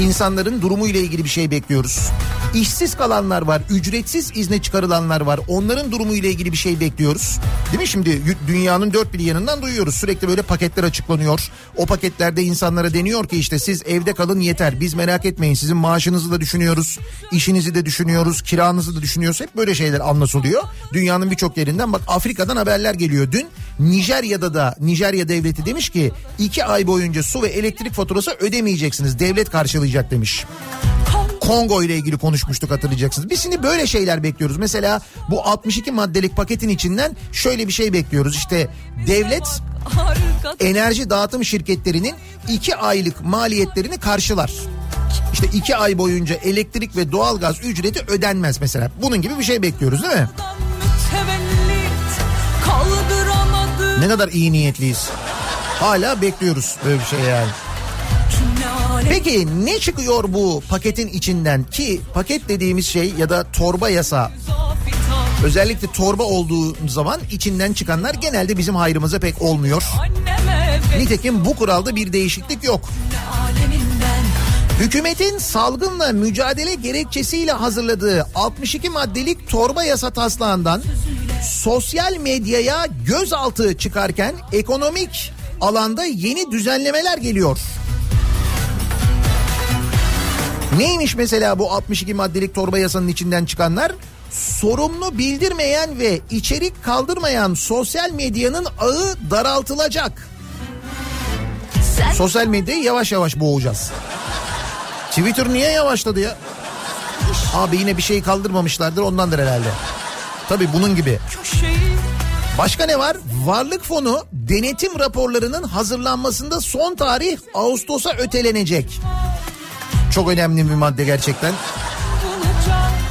insanların durumu ile ilgili bir şey bekliyoruz. İşsiz kalanlar var, ücretsiz izne çıkarılanlar var. Onların durumu ile ilgili bir şey bekliyoruz. Değil mi şimdi dünyanın dört bir yanından duyuyoruz. Sürekli böyle paketler açıklanıyor. O paketlerde insanlara deniyor ki işte siz evde kalın yeter. Biz merak etmeyin sizin maaşınızı da düşünüyoruz. işinizi de düşünüyoruz. Kiranızı da düşünüyoruz. Hep böyle şeyler anlatılıyor. Dünyanın birçok yerinden bak Afrika'dan haberler geliyor. Dün Nijerya'da da Nijerya devleti demiş ki iki ay boyunca su ve elektrik faturası ödemeyeceksiniz. Devlet karşılayacak demiş. Kongo ile ilgili konuşmuştuk hatırlayacaksınız. Biz şimdi böyle şeyler bekliyoruz. Mesela bu 62 maddelik paketin içinden şöyle bir şey bekliyoruz. İşte devlet enerji dağıtım şirketlerinin 2 aylık maliyetlerini karşılar. İşte 2 ay boyunca elektrik ve doğalgaz ücreti ödenmez mesela. Bunun gibi bir şey bekliyoruz değil mi? Ne kadar iyi niyetliyiz. Hala bekliyoruz böyle bir şey yani. Peki ne çıkıyor bu paketin içinden ki paket dediğimiz şey ya da torba yasa özellikle torba olduğu zaman içinden çıkanlar genelde bizim hayrımıza pek olmuyor. Nitekim bu kuralda bir değişiklik yok. Hükümetin salgınla mücadele gerekçesiyle hazırladığı 62 maddelik torba yasa taslağından sosyal medyaya gözaltı çıkarken ekonomik alanda yeni düzenlemeler geliyor. Neymiş mesela bu 62 maddelik torba yasanın içinden çıkanlar? Sorumlu bildirmeyen ve içerik kaldırmayan sosyal medyanın ağı daraltılacak. Sosyal medyayı yavaş yavaş boğacağız. Twitter niye yavaşladı ya? Abi yine bir şey kaldırmamışlardır ondandır herhalde. Tabii bunun gibi. Başka ne var? Varlık fonu denetim raporlarının hazırlanmasında son tarih Ağustos'a ötelenecek. Çok önemli bir madde gerçekten.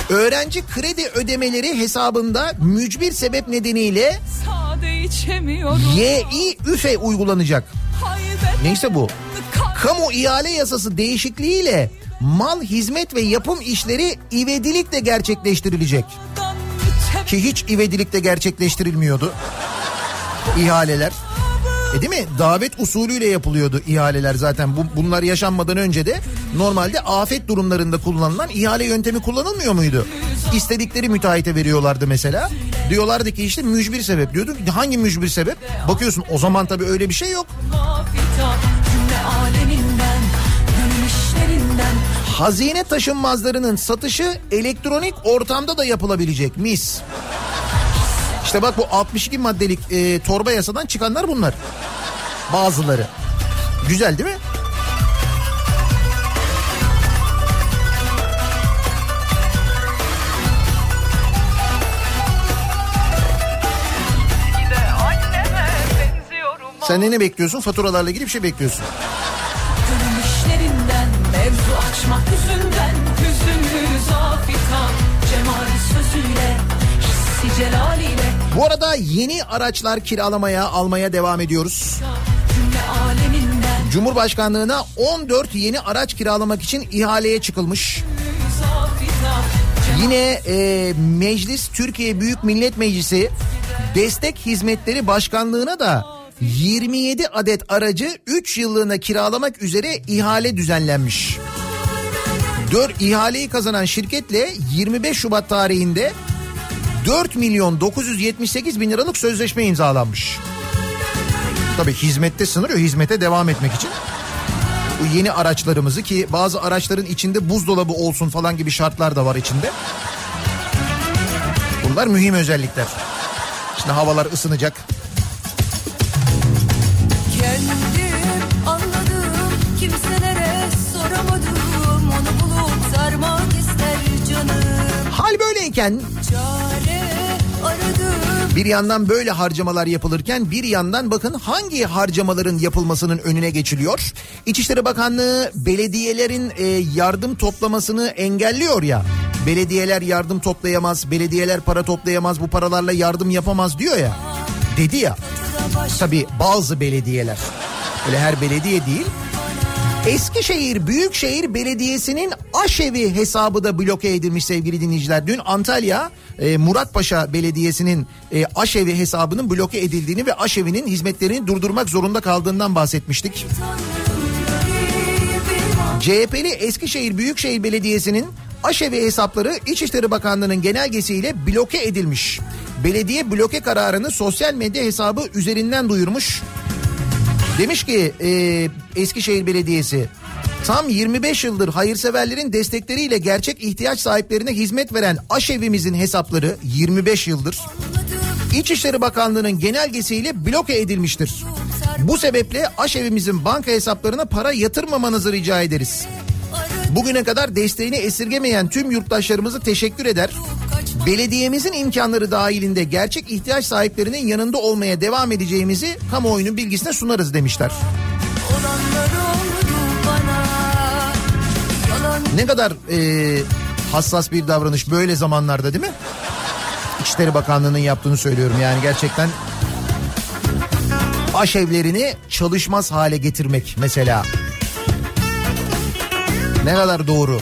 Öğrenci kredi ödemeleri hesabında mücbir sebep nedeniyle Yİ üfe uygulanacak. Neyse bu. Kamu ihale yasası değişikliğiyle mal, hizmet ve yapım işleri ivedilikle gerçekleştirilecek. Ki hiç ivedilikle gerçekleştirilmiyordu ihaleler. E değil mi? Davet usulüyle yapılıyordu ihaleler zaten. Bu, bunlar yaşanmadan önce de normalde afet durumlarında kullanılan ihale yöntemi kullanılmıyor muydu? İstedikleri müteahhite veriyorlardı mesela. Diyorlardı ki işte mücbir sebep diyordu. Hangi mücbir sebep? Bakıyorsun o zaman tabii öyle bir şey yok. Hazine taşınmazlarının satışı elektronik ortamda da yapılabilecek mis. İşte bak bu 62 maddelik e, torba yasadan çıkanlar bunlar. Bazıları. Güzel değil mi? Sen ne bekliyorsun? Faturalarla ilgili bir şey bekliyorsun. Gülüşlerinden mevzu açmak yüzünden Hüzünlü zafita Cemal sözüyle Hissi celaliyle Bu arada yeni araçlar kiralamaya almaya devam ediyoruz. Cumhurbaşkanlığına 14 yeni araç kiralamak için ihaleye çıkılmış. Yine e, Meclis Türkiye Büyük Millet Meclisi Destek Hizmetleri Başkanlığı'na da 27 adet aracı 3 yıllığına kiralamak üzere ihale düzenlenmiş. 4 ihaleyi kazanan şirketle 25 Şubat tarihinde 4 milyon 978 bin liralık sözleşme imzalanmış. Tabii hizmette sınır yok hizmete devam etmek için. Bu yeni araçlarımızı ki bazı araçların içinde buzdolabı olsun falan gibi şartlar da var içinde. Bunlar mühim özellikler. Şimdi havalar ısınacak. Kendim anladım kimselere soramadım Onu bulup sarmak ister canım Hal böyleyken aradım bir yandan böyle harcamalar yapılırken bir yandan bakın hangi harcamaların yapılmasının önüne geçiliyor. İçişleri Bakanlığı belediyelerin e, yardım toplamasını engelliyor ya. Belediyeler yardım toplayamaz, belediyeler para toplayamaz, bu paralarla yardım yapamaz diyor ya. Dedi ya. Tabii bazı belediyeler. Öyle her belediye değil. Eskişehir Büyükşehir Belediyesi'nin aşevi hesabı da bloke edilmiş sevgili dinleyiciler. Dün Antalya e, Muratpaşa Belediyesi'nin e, aşevi hesabının bloke edildiğini ve aşevinin hizmetlerini durdurmak zorunda kaldığından bahsetmiştik. CHP'li Eskişehir Büyükşehir Belediyesi'nin aşevi hesapları İçişleri Bakanlığı'nın genelgesiyle bloke edilmiş. Belediye bloke kararını sosyal medya hesabı üzerinden duyurmuş. Demiş ki e, Eskişehir Belediyesi tam 25 yıldır hayırseverlerin destekleriyle gerçek ihtiyaç sahiplerine hizmet veren aşevimizin hesapları 25 yıldır İçişleri Bakanlığı'nın genelgesiyle bloke edilmiştir. Bu sebeple aşevimizin banka hesaplarına para yatırmamanızı rica ederiz. Bugüne kadar desteğini esirgemeyen tüm yurttaşlarımızı teşekkür eder. Belediyemizin imkanları dahilinde gerçek ihtiyaç sahiplerinin yanında olmaya devam edeceğimizi kamuoyunun bilgisine sunarız demişler. Ne kadar e, hassas bir davranış böyle zamanlarda değil mi? İçişleri Bakanlığı'nın yaptığını söylüyorum yani gerçekten aşevlerini çalışmaz hale getirmek mesela. Ne kadar doğru.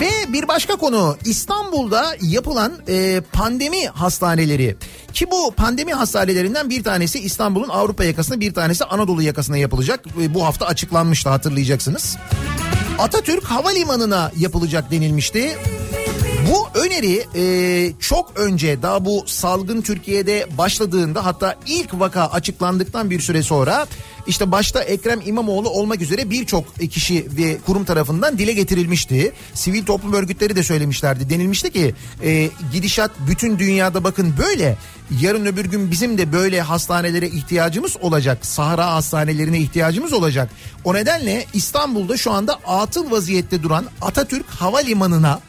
Ve bir başka konu İstanbul'da yapılan e, pandemi hastaneleri. Ki bu pandemi hastanelerinden bir tanesi İstanbul'un Avrupa yakasına bir tanesi Anadolu yakasına yapılacak. E, bu hafta açıklanmıştı hatırlayacaksınız. Atatürk Havalimanı'na yapılacak denilmişti. Bu öneri e, çok önce daha bu salgın Türkiye'de başladığında hatta ilk vaka açıklandıktan bir süre sonra işte başta Ekrem İmamoğlu olmak üzere birçok kişi ve kurum tarafından dile getirilmişti. Sivil toplum örgütleri de söylemişlerdi. Denilmişti ki e, gidişat bütün dünyada bakın böyle. Yarın öbür gün bizim de böyle hastanelere ihtiyacımız olacak. Sahra hastanelerine ihtiyacımız olacak. O nedenle İstanbul'da şu anda atıl vaziyette duran Atatürk Havalimanı'na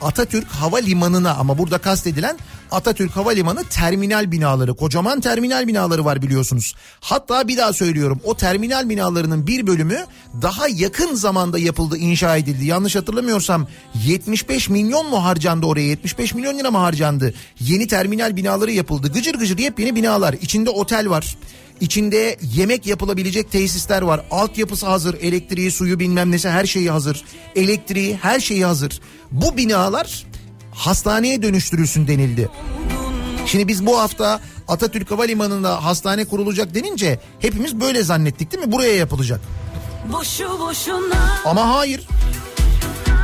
Atatürk Havalimanı'na ama burada kastedilen Atatürk Havalimanı terminal binaları kocaman terminal binaları var biliyorsunuz. Hatta bir daha söylüyorum o terminal binalarının bir bölümü daha yakın zamanda yapıldı inşa edildi. Yanlış hatırlamıyorsam 75 milyon mu harcandı oraya 75 milyon lira mı harcandı? Yeni terminal binaları yapıldı gıcır gıcır yepyeni binalar içinde otel var. İçinde yemek yapılabilecek tesisler var. Altyapısı hazır. Elektriği, suyu bilmem nesi her şeyi hazır. Elektriği her şeyi hazır. Bu binalar hastaneye dönüştürülsün denildi. Şimdi biz bu hafta Atatürk Havalimanı'nda hastane kurulacak denince hepimiz böyle zannettik değil mi? Buraya yapılacak. boşu boşuna Ama hayır.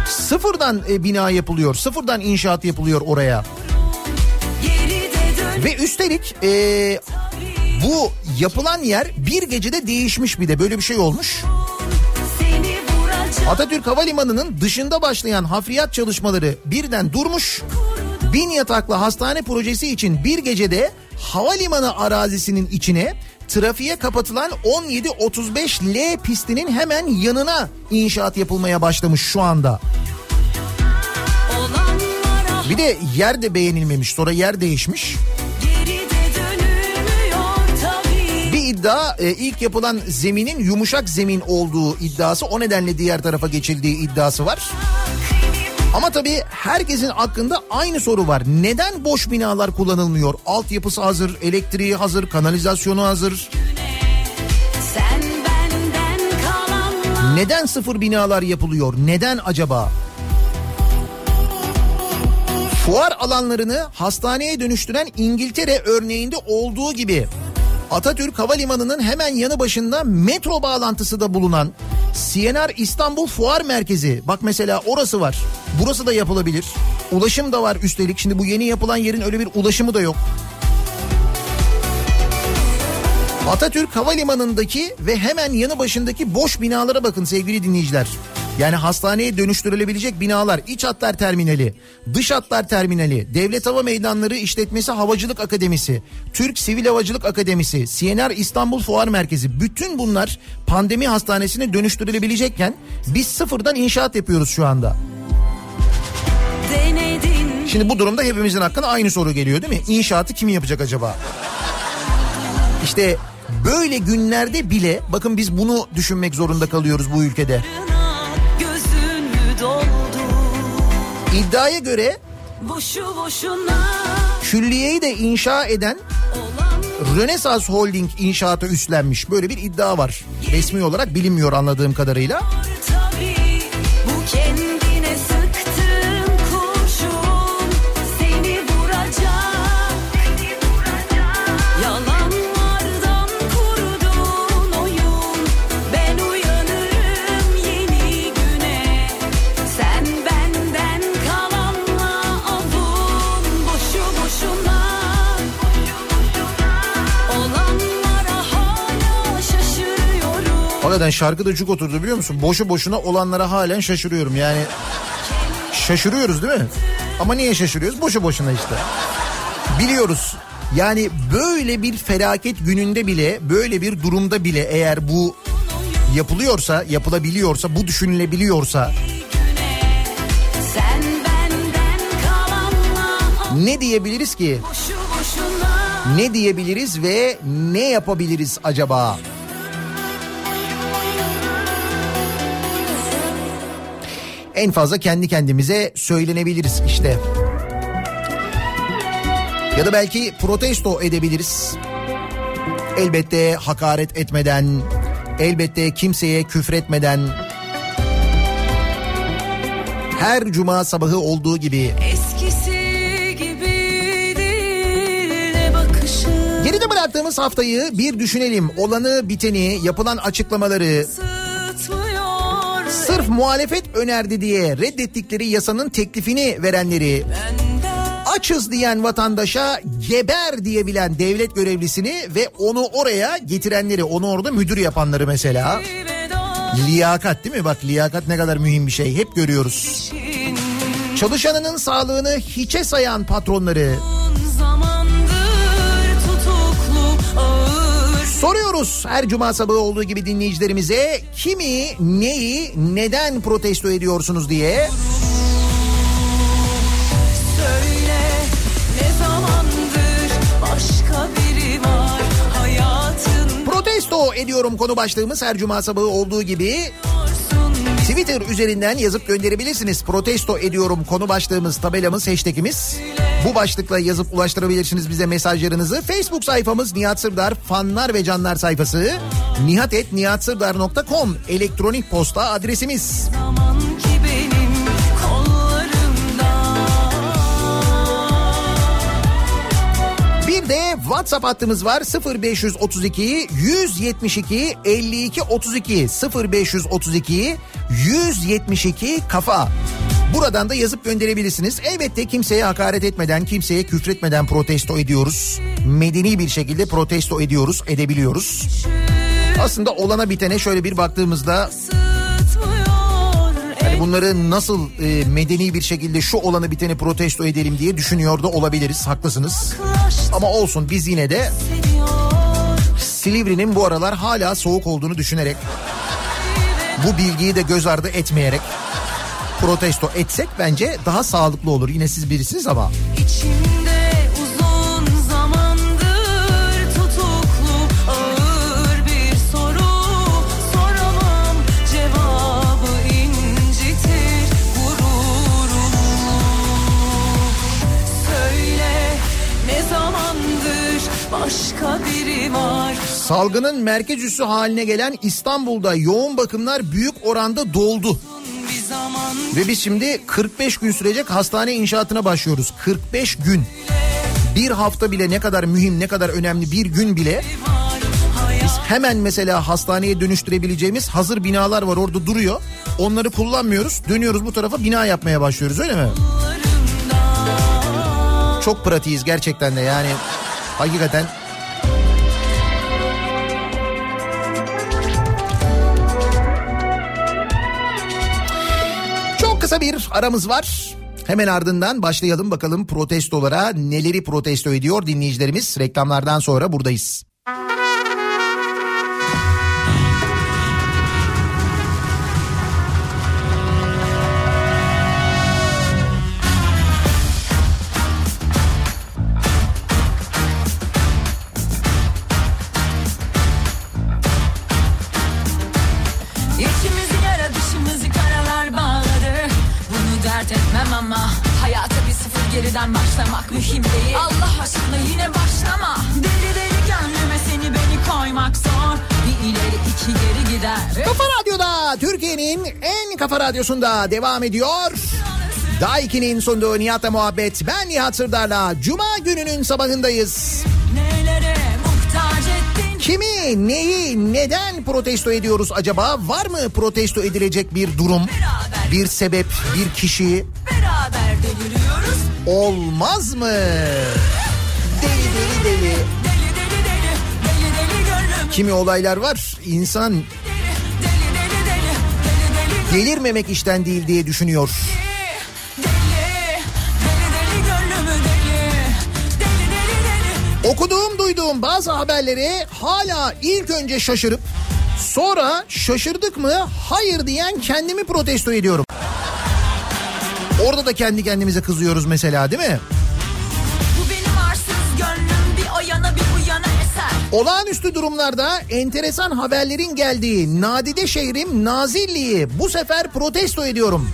Sıfırdan e, bina yapılıyor. Sıfırdan inşaat yapılıyor oraya. Ve üstelik e, bu yapılan yer bir gecede değişmiş bir de böyle bir şey olmuş. Atatürk Havalimanı'nın dışında başlayan hafriyat çalışmaları birden durmuş. Bin yataklı hastane projesi için bir gecede havalimanı arazisinin içine trafiğe kapatılan 17-35 L pistinin hemen yanına inşaat yapılmaya başlamış şu anda. Bir de yer de beğenilmemiş sonra yer değişmiş. İddia e, ilk yapılan zeminin yumuşak zemin olduğu iddiası o nedenle diğer tarafa geçildiği iddiası var. Ama tabii herkesin aklında aynı soru var. Neden boş binalar kullanılmıyor? Altyapısı hazır, elektriği hazır, kanalizasyonu hazır. Neden sıfır binalar yapılıyor? Neden acaba? Fuar alanlarını hastaneye dönüştüren İngiltere örneğinde olduğu gibi Atatürk Havalimanı'nın hemen yanı başında metro bağlantısı da bulunan CNR İstanbul Fuar Merkezi. Bak mesela orası var. Burası da yapılabilir. Ulaşım da var üstelik. Şimdi bu yeni yapılan yerin öyle bir ulaşımı da yok. Atatürk Havalimanı'ndaki ve hemen yanı başındaki boş binalara bakın sevgili dinleyiciler. Yani hastaneye dönüştürülebilecek binalar, iç hatlar terminali, dış hatlar terminali, Devlet Hava Meydanları İşletmesi Havacılık Akademisi, Türk Sivil Havacılık Akademisi, CNR İstanbul Fuar Merkezi bütün bunlar pandemi hastanesine dönüştürülebilecekken biz sıfırdan inşaat yapıyoruz şu anda. Şimdi bu durumda hepimizin hakkında aynı soru geliyor değil mi? İnşaatı kim yapacak acaba? İşte böyle günlerde bile bakın biz bunu düşünmek zorunda kalıyoruz bu ülkede. İddiaya göre külliyeyi de inşa eden Rönesans Holding inşaatı üstlenmiş. Böyle bir iddia var. Resmi olarak bilinmiyor anladığım kadarıyla. Şaşırıyorum Hakikaten şarkıda cuk oturdu biliyor musun? Boşu boşuna olanlara halen şaşırıyorum. Yani şaşırıyoruz değil mi? Ama niye şaşırıyoruz? Boşu boşuna işte. Biliyoruz. Yani böyle bir felaket gününde bile, böyle bir durumda bile eğer bu yapılıyorsa, yapılabiliyorsa, bu düşünülebiliyorsa ne diyebiliriz ki? Ne diyebiliriz ve ne yapabiliriz acaba? En fazla kendi kendimize söylenebiliriz işte. Ya da belki protesto edebiliriz. Elbette hakaret etmeden, elbette kimseye küfretmeden. Her cuma sabahı olduğu gibi Eskisi Geride bıraktığımız haftayı bir düşünelim. Olanı, biteni, yapılan açıklamaları, sırf muhalefet önerdi diye reddettikleri yasanın teklifini verenleri, açız diyen vatandaşa geber diyebilen devlet görevlisini ve onu oraya getirenleri, onu orada müdür yapanları mesela. Liyakat değil mi? Bak liyakat ne kadar mühim bir şey. Hep görüyoruz. Çalışanının sağlığını hiçe sayan patronları, Soruyoruz her cuma sabahı olduğu gibi dinleyicilerimize kimi, neyi, neden protesto ediyorsunuz diye. Söyle ne zamandır başka biri var hayatın Protesto ediyorum konu başlığımız her cuma sabahı olduğu gibi Twitter üzerinden yazıp gönderebilirsiniz. Protesto ediyorum konu başlığımız, tabelamız, hashtagimiz. Bu başlıkla yazıp ulaştırabilirsiniz bize mesajlarınızı. Facebook sayfamız Nihat Sırdar fanlar ve canlar sayfası. nihatetnihatsırdar.com elektronik posta adresimiz. zaman de WhatsApp hattımız var 0532 172 52 32 0532 172 kafa. Buradan da yazıp gönderebilirsiniz. Elbette kimseye hakaret etmeden, kimseye küfretmeden protesto ediyoruz. Medeni bir şekilde protesto ediyoruz, edebiliyoruz. Aslında olana bitene şöyle bir baktığımızda hani bunları nasıl e, medeni bir şekilde şu olanı biteni protesto edelim diye düşünüyor da olabiliriz. Haklısınız. Ama olsun biz yine de Silivri'nin bu aralar hala soğuk olduğunu düşünerek bu bilgiyi de göz ardı etmeyerek protesto etsek bence daha sağlıklı olur. Yine siz birisiniz ama İçimde uzun zamandır tutuklu ağır bir soru soramam cevabı incitir gururumu Söyle ne zamandır başka biri var Salgının merkez üssü haline gelen İstanbul'da yoğun bakımlar büyük oranda doldu. Ve biz şimdi 45 gün sürecek hastane inşaatına başlıyoruz. 45 gün. Bir hafta bile ne kadar mühim, ne kadar önemli bir gün bile biz hemen mesela hastaneye dönüştürebileceğimiz hazır binalar var orada duruyor. Onları kullanmıyoruz. Dönüyoruz bu tarafa bina yapmaya başlıyoruz öyle mi? Çok pratiğiz gerçekten de yani. Hakikaten kısa bir aramız var. Hemen ardından başlayalım bakalım protestolara neleri protesto ediyor dinleyicilerimiz. Reklamlardan sonra buradayız. İçimizi geriden başlamak mühim değil Allah aşkına yine başlama Deli deli gönlüme seni beni koymak zor Bir ileri iki geri gider Kafa Radyo'da Türkiye'nin en kafa radyosunda devam ediyor. Daiki'nin sunduğu Nihat'la muhabbet. Ben Nihat Sırdar'la Cuma gününün sabahındayız. Nelere muhtaç ettin Kimi, neyi, neden protesto ediyoruz acaba? Var mı protesto edilecek bir durum, bir sebep, bir kişi? Beraber Olmaz mı? Deli deli deli. Deli deli deli Deli deli gönlüm Kimi olaylar var insan Deli deli deli Deli deli delirmemek işten değil diye düşünüyor. Deli Deli deli gönlümü deli Deli deli deli Okuduğum duyduğum bazı haberleri hala ilk önce şaşırıp sonra şaşırdık mı hayır diyen kendimi protesto ediyorum. Orada da kendi kendimize kızıyoruz mesela değil mi? Bu benim arsız gönlüm bir o yana bir bu yana eser. Olağanüstü durumlarda enteresan haberlerin geldiği Nadide şehrim Nazilli'yi bu sefer protesto ediyorum.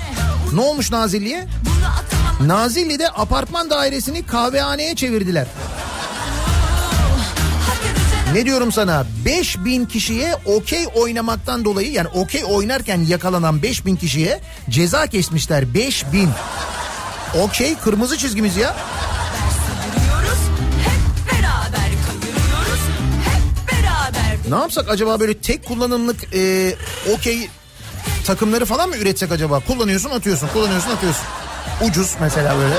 Ne olmuş Nazilli'ye? Nazilli'de apartman dairesini kahvehaneye çevirdiler. Ne diyorum sana 5000 kişiye okey oynamaktan dolayı yani okey oynarken yakalanan 5000 kişiye ceza kesmişler 5000. Okey kırmızı çizgimiz ya. Ne yapsak acaba böyle tek kullanımlık e, okey takımları falan mı üretsek acaba? Kullanıyorsun atıyorsun kullanıyorsun atıyorsun. Ucuz mesela böyle.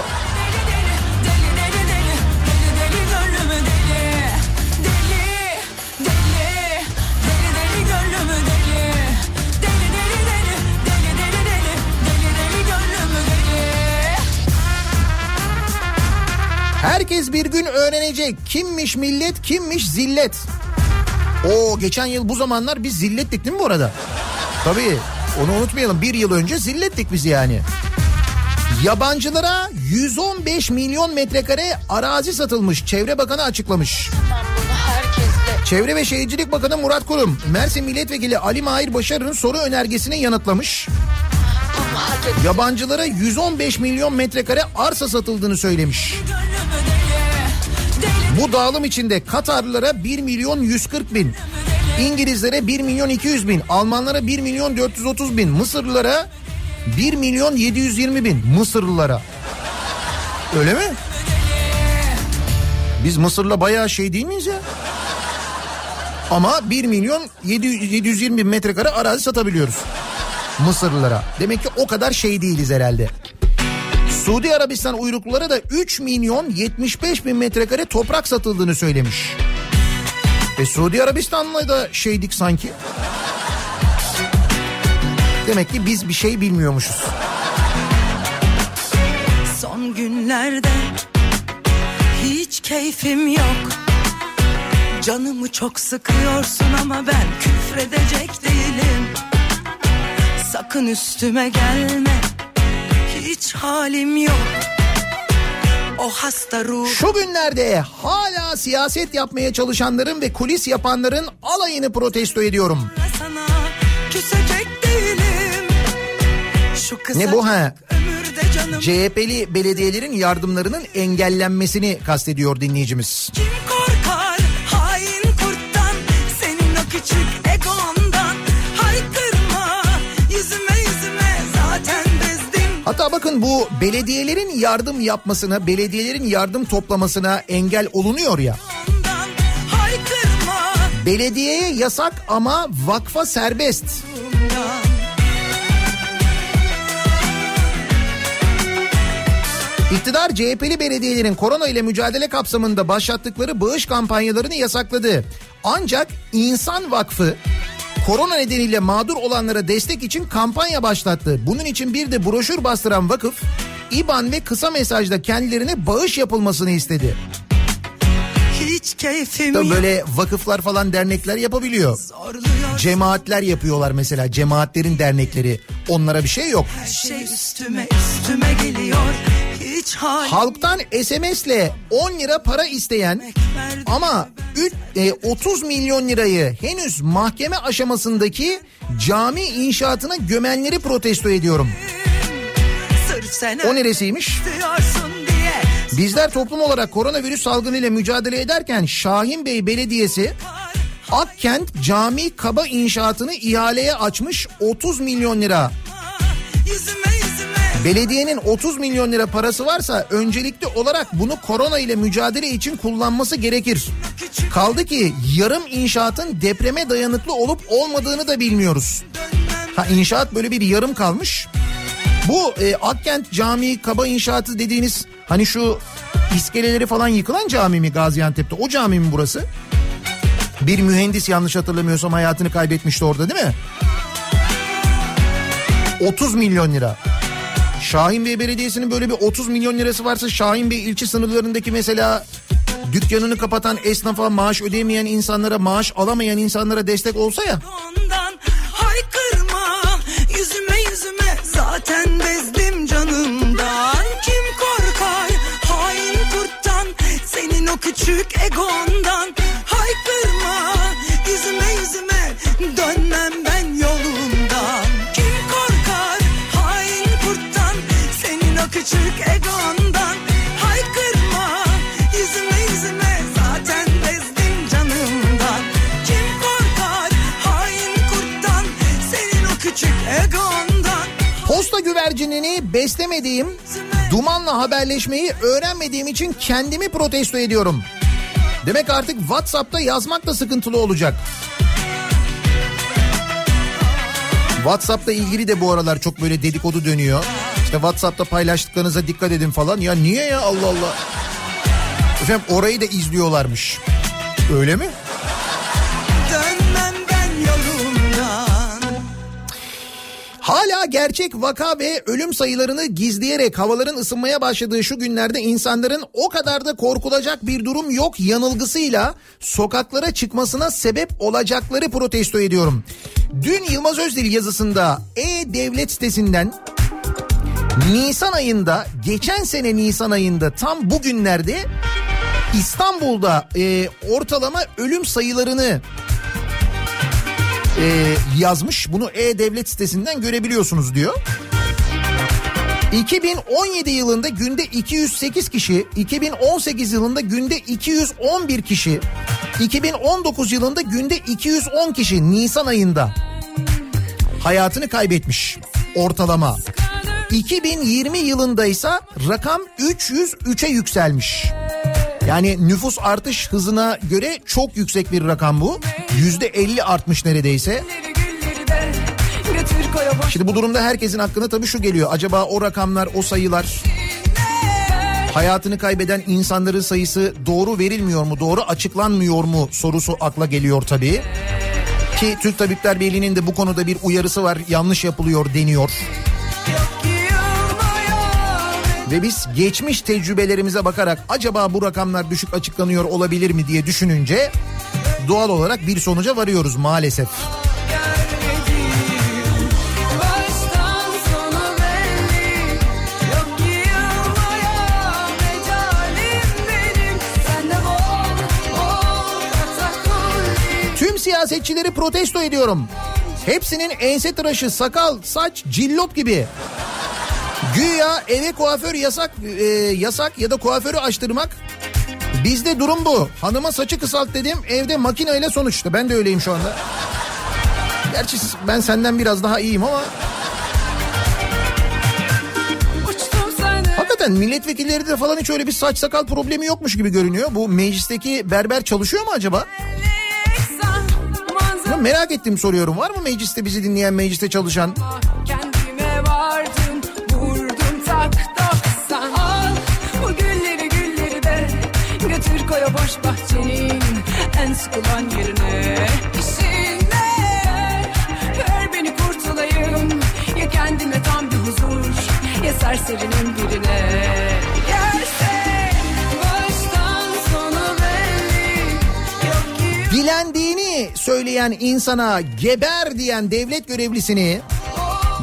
Herkes bir gün öğrenecek kimmiş millet kimmiş zillet. O geçen yıl bu zamanlar biz zillettik değil mi bu arada? Tabii onu unutmayalım bir yıl önce zillettik biz yani. Yabancılara 115 milyon metrekare arazi satılmış. Çevre Bakanı açıklamış. Çevre ve Şehircilik Bakanı Murat Kurum, Mersin Milletvekili Ali Mahir Başarı'nın soru önergesini yanıtlamış. Yabancılara 115 milyon metrekare arsa satıldığını söylemiş. Bu dağılım içinde Katarlılara 1 milyon 140 bin, İngilizlere 1 milyon 200 bin, Almanlara 1 milyon 430 bin, Mısırlılara 1 milyon 720 bin Mısırlılara. Öyle mi? Biz Mısır'la bayağı şey değil miyiz ya? Ama 1 milyon 700, 720 bin metrekare arazi satabiliyoruz. Mısırlılara. Demek ki o kadar şey değiliz herhalde. Suudi Arabistan uyruklulara da 3 milyon 75 bin metrekare toprak satıldığını söylemiş. E Suudi Arabistan'la da şeydik sanki. Demek ki biz bir şey bilmiyormuşuz. Son günlerde hiç keyfim yok. Canımı çok sıkıyorsun ama ben küfredecek değilim. Sakın üstüme gelme. Hiç halim yok. O hasta ruh Şu günlerde hala siyaset yapmaya çalışanların ve kulis yapanların alayını protesto ediyorum. sana küsecek değilim. Şu Ne bu ha? CHP'li belediyelerin yardımlarının engellenmesini kastediyor dinleyicimiz. Kim korkar hain kurttan küçük Hatta bakın bu belediyelerin yardım yapmasına, belediyelerin yardım toplamasına engel olunuyor ya. Belediyeye yasak ama vakfa serbest. İktidar CHP'li belediyelerin korona ile mücadele kapsamında başlattıkları bağış kampanyalarını yasakladı. Ancak İnsan Vakfı korona nedeniyle mağdur olanlara destek için kampanya başlattı. Bunun için bir de broşür bastıran vakıf İBAN ve kısa mesajda kendilerine bağış yapılmasını istedi. Hiç keyfim Tabii böyle vakıflar falan dernekler yapabiliyor. zorluyor Cemaatler yapıyorlar mesela cemaatlerin dernekleri. Onlara bir şey yok. her şey üstüme üstüme geliyor Halktan SMS'le 10 lira para isteyen ama üç- e, 30 milyon lirayı henüz mahkeme aşamasındaki cami inşaatına gömenleri protesto ediyorum. O neresiymiş? Bizler toplum olarak koronavirüs salgınıyla mücadele ederken Şahin Bey Belediyesi Akkent Cami Kaba inşaatını ihaleye açmış 30 milyon lira. Belediyenin 30 milyon lira parası varsa öncelikli olarak bunu korona ile mücadele için kullanması gerekir. Kaldı ki yarım inşaatın depreme dayanıklı olup olmadığını da bilmiyoruz. Ha inşaat böyle bir yarım kalmış. Bu e, Akkent Camii Kaba inşaatı dediğiniz hani şu iskeleleri falan yıkılan cami mi Gaziantep'te? O cami mi burası? Bir mühendis yanlış hatırlamıyorsam hayatını kaybetmişti orada değil mi? 30 milyon lira. Şahin Bey Belediyesi'nin böyle bir 30 milyon lirası varsa Şahin Bey ilçe sınırlarındaki mesela dükkanını kapatan esnafa maaş ödeyemeyen insanlara maaş alamayan insanlara destek olsa ya. Ondan haykırma. Yüzüme yüzüme zaten bezdim canımdan. Kim korkar hain kurttan? Senin o küçük egondan posta güvercinini beslemediğim dumanla haberleşmeyi öğrenmediğim için kendimi protesto ediyorum. Demek artık WhatsApp'ta yazmak da sıkıntılı olacak. WhatsApp'la ilgili de bu aralar çok böyle dedikodu dönüyor. İşte WhatsApp'ta paylaştıklarınıza dikkat edin falan. Ya niye ya Allah Allah. Efendim orayı da izliyorlarmış. Öyle mi? Hala gerçek vaka ve ölüm sayılarını gizleyerek havaların ısınmaya başladığı şu günlerde insanların o kadar da korkulacak bir durum yok yanılgısıyla sokaklara çıkmasına sebep olacakları protesto ediyorum. Dün Yılmaz Özdil yazısında E-Devlet sitesinden Nisan ayında geçen sene Nisan ayında tam bugünlerde İstanbul'da e, ortalama ölüm sayılarını e, yazmış. Bunu E-Devlet sitesinden görebiliyorsunuz diyor. 2017 yılında günde 208 kişi, 2018 yılında günde 211 kişi, 2019 yılında günde 210 kişi Nisan ayında hayatını kaybetmiş ortalama. 2020 yılında ise rakam 303'e yükselmiş. Yani nüfus artış hızına göre çok yüksek bir rakam bu. Yüzde 50 artmış neredeyse. Şimdi bu durumda herkesin aklına tabii şu geliyor. Acaba o rakamlar, o sayılar hayatını kaybeden insanların sayısı doğru verilmiyor mu, doğru açıklanmıyor mu sorusu akla geliyor tabii. Ki Türk Tabipler Birliği'nin de bu konuda bir uyarısı var. Yanlış yapılıyor deniyor. Ve biz geçmiş tecrübelerimize bakarak acaba bu rakamlar düşük açıklanıyor olabilir mi diye düşününce doğal olarak bir sonuca varıyoruz maalesef. Tüm siyasetçileri protesto ediyorum. Hepsinin ense tıraşı, sakal, saç, cillop gibi. Güya eve kuaför yasak e, yasak ya da kuaförü açtırmak Bizde durum bu. Hanıma saçı kısalt dedim evde makineyle sonuçta. Ben de öyleyim şu anda. Gerçi ben senden biraz daha iyiyim ama hakikaten milletvekilleri de falan hiç öyle bir saç sakal problemi yokmuş gibi görünüyor. Bu meclisteki berber çalışıyor mu acaba? Ya merak ettim soruyorum. Var mı mecliste bizi dinleyen mecliste çalışan? Kendime vardım koy boş bahçenin En sıkılan yerine. İşine Ver beni kurtulayım. Ya kendime tam bir huzur Ya serserinin birine. Yerse Dilendiğini söyleyen insana geber diyen devlet görevlisini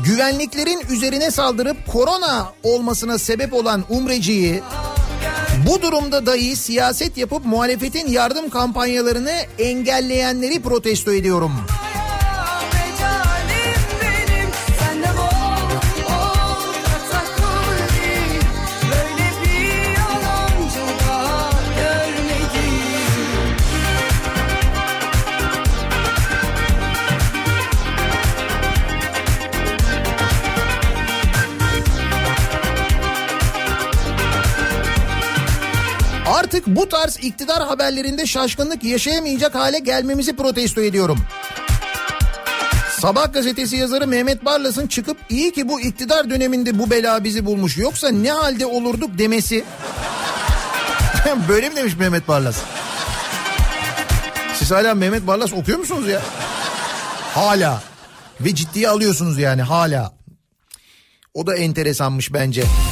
güvenliklerin üzerine saldırıp korona olmasına sebep olan umreciyi bu durumda dahi siyaset yapıp muhalefetin yardım kampanyalarını engelleyenleri protesto ediyorum. Artık bu tarz iktidar haberlerinde şaşkınlık yaşayamayacak hale gelmemizi protesto ediyorum. Sabah gazetesi yazarı Mehmet Barlas'ın çıkıp iyi ki bu iktidar döneminde bu bela bizi bulmuş yoksa ne halde olurduk demesi. Böyle mi demiş Mehmet Barlas? Siz hala Mehmet Barlas okuyor musunuz ya? Hala. Ve ciddiye alıyorsunuz yani hala. O da enteresanmış bence. Yanımdaki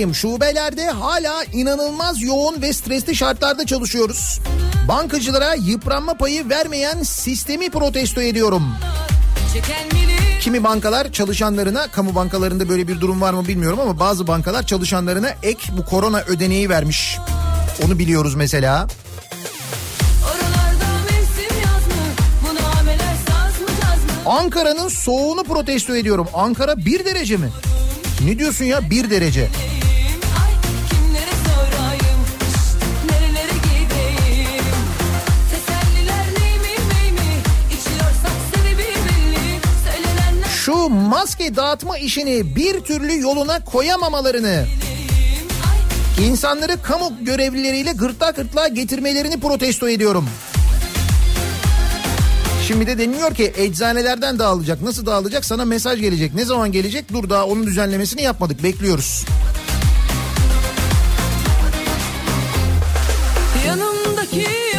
personeliyim. Şubelerde hala inanılmaz yoğun ve stresli şartlarda çalışıyoruz. Bankacılara yıpranma payı vermeyen sistemi protesto ediyorum. Kimi bankalar çalışanlarına, kamu bankalarında böyle bir durum var mı bilmiyorum ama bazı bankalar çalışanlarına ek bu korona ödeneği vermiş. Onu biliyoruz mesela. Ankara'nın soğuğunu protesto ediyorum. Ankara bir derece mi? Ne diyorsun ya bir derece? Şu maske dağıtma işini bir türlü yoluna koyamamalarını İnsanları kamu görevlileriyle gırtlak gırtlağa getirmelerini protesto ediyorum. Şimdi de deniliyor ki eczanelerden dağılacak. Nasıl dağılacak? Sana mesaj gelecek. Ne zaman gelecek? Dur daha onun düzenlemesini yapmadık. Bekliyoruz. Yanımdaki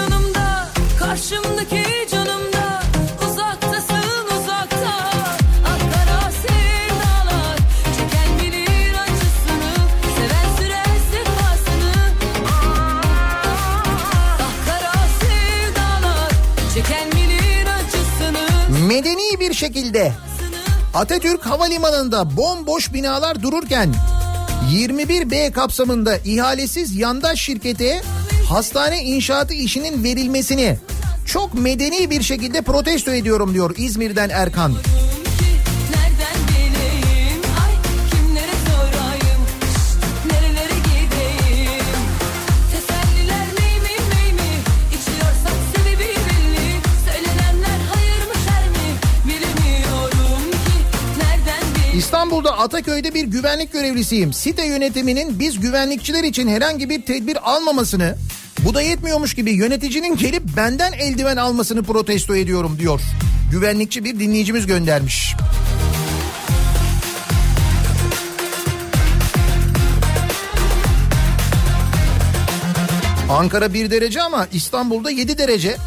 şekilde Atatürk Havalimanı'nda bomboş binalar dururken 21B kapsamında ihalesiz yandaş şirkete hastane inşaatı işinin verilmesini çok medeni bir şekilde protesto ediyorum diyor İzmir'den Erkan. İstanbul'da Ataköy'de bir güvenlik görevlisiyim. Site yönetiminin biz güvenlikçiler için herhangi bir tedbir almamasını, bu da yetmiyormuş gibi yöneticinin gelip benden eldiven almasını protesto ediyorum diyor. Güvenlikçi bir dinleyicimiz göndermiş. Ankara 1 derece ama İstanbul'da 7 derece.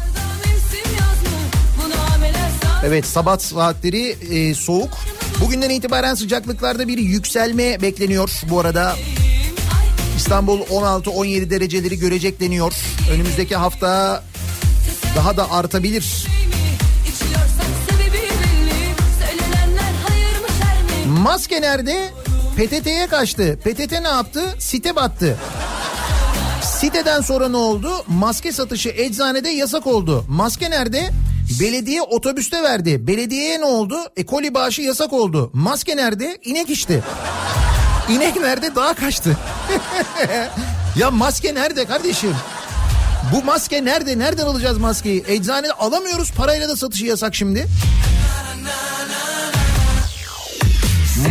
Evet sabah saatleri e, soğuk. Bugünden itibaren sıcaklıklarda bir yükselme bekleniyor bu arada. İstanbul 16-17 dereceleri görecek deniyor. Önümüzdeki hafta daha da artabilir. Maske nerede? PTT'ye kaçtı. PTT ne yaptı? Site battı. Siteden sonra ne oldu? Maske satışı eczanede yasak oldu. Maske nerede? Belediye otobüste verdi. Belediyeye ne oldu? E koli bağışı yasak oldu. Maske nerede? İnek içti. İnek nerede? Dağa kaçtı. ya maske nerede kardeşim? Bu maske nerede? Nereden alacağız maskeyi? Eczanede alamıyoruz. Parayla da satışı yasak şimdi.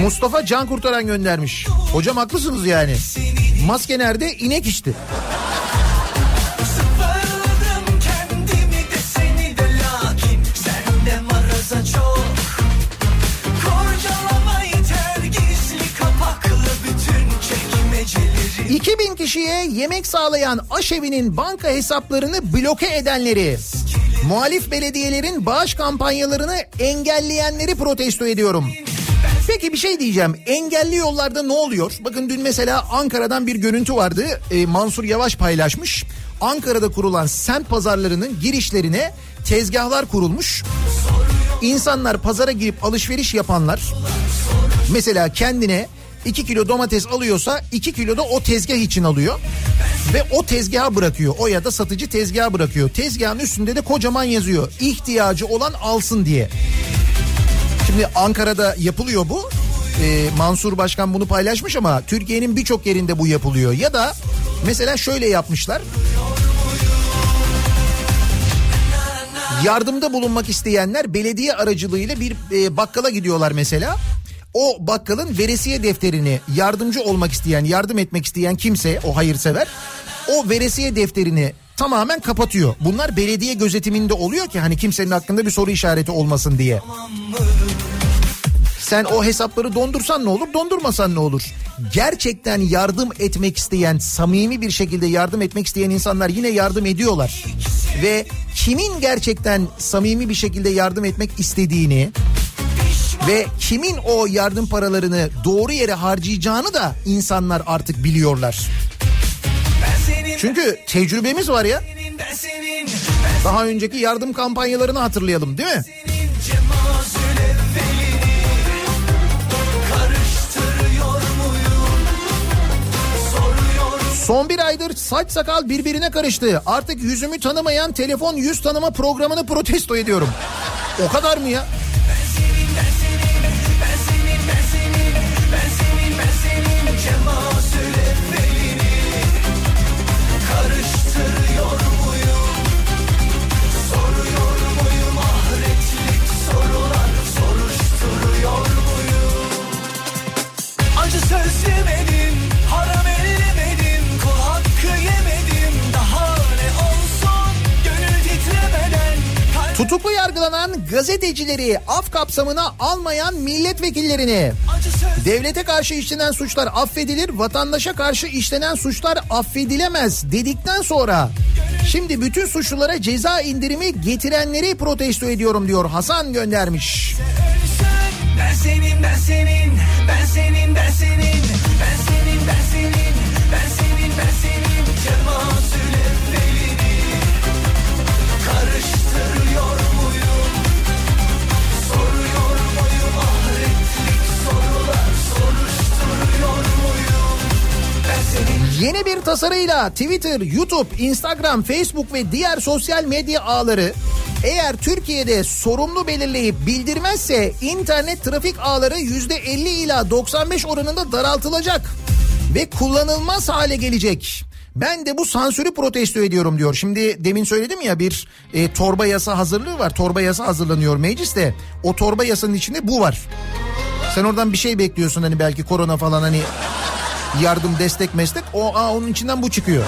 Mustafa Can Kurtaran göndermiş. Hocam haklısınız yani. Maske nerede? İnek içti. 2000 kişiye yemek sağlayan aşevinin banka hesaplarını bloke edenleri, muhalif belediyelerin bağış kampanyalarını engelleyenleri protesto ediyorum. Peki bir şey diyeceğim. Engelli yollarda ne oluyor? Bakın dün mesela Ankara'dan bir görüntü vardı. Ee, Mansur Yavaş paylaşmış. Ankara'da kurulan semt pazarlarının girişlerine tezgahlar kurulmuş. İnsanlar pazara girip alışveriş yapanlar mesela kendine 2 kilo domates alıyorsa 2 kilo da o tezgah için alıyor. Ve o tezgaha bırakıyor. O ya da satıcı tezgaha bırakıyor. Tezgahın üstünde de kocaman yazıyor. İhtiyacı olan alsın diye. Şimdi Ankara'da yapılıyor bu. Ee, Mansur Başkan bunu paylaşmış ama Türkiye'nin birçok yerinde bu yapılıyor. Ya da mesela şöyle yapmışlar. Yardımda bulunmak isteyenler belediye aracılığıyla bir e, bakkala gidiyorlar mesela. O bakkalın veresiye defterini yardımcı olmak isteyen, yardım etmek isteyen kimse o hayırsever o veresiye defterini tamamen kapatıyor. Bunlar belediye gözetiminde oluyor ki hani kimsenin hakkında bir soru işareti olmasın diye. Sen o hesapları dondursan ne olur, dondurmasan ne olur? Gerçekten yardım etmek isteyen, samimi bir şekilde yardım etmek isteyen insanlar yine yardım ediyorlar. Ve kimin gerçekten samimi bir şekilde yardım etmek istediğini ve kimin o yardım paralarını doğru yere harcayacağını da insanlar artık biliyorlar. Çünkü tecrübemiz var ya. Daha önceki yardım kampanyalarını hatırlayalım değil mi? Son bir aydır saç sakal birbirine karıştı. Artık yüzümü tanımayan telefon yüz tanıma programını protesto ediyorum. O kadar mı ya? Tutuklu yargılanan gazetecileri af kapsamına almayan milletvekillerini devlete karşı işlenen suçlar affedilir, vatandaşa karşı işlenen suçlar affedilemez dedikten sonra şimdi bütün suçlulara ceza indirimi getirenleri protesto ediyorum diyor Hasan göndermiş. ben senin ben senin ben senin ben senin Yeni bir tasarıyla Twitter, YouTube, Instagram, Facebook ve diğer sosyal medya ağları eğer Türkiye'de sorumlu belirleyip bildirmezse internet trafik ağları %50 ila 95 oranında daraltılacak ve kullanılmaz hale gelecek. Ben de bu sansürü protesto ediyorum diyor. Şimdi demin söyledim ya bir e, torba yasa hazırlığı var. Torba yasa hazırlanıyor mecliste. O torba yasanın içinde bu var. Sen oradan bir şey bekliyorsun hani belki korona falan hani yardım destek meslek. O aa, onun içinden bu çıkıyor.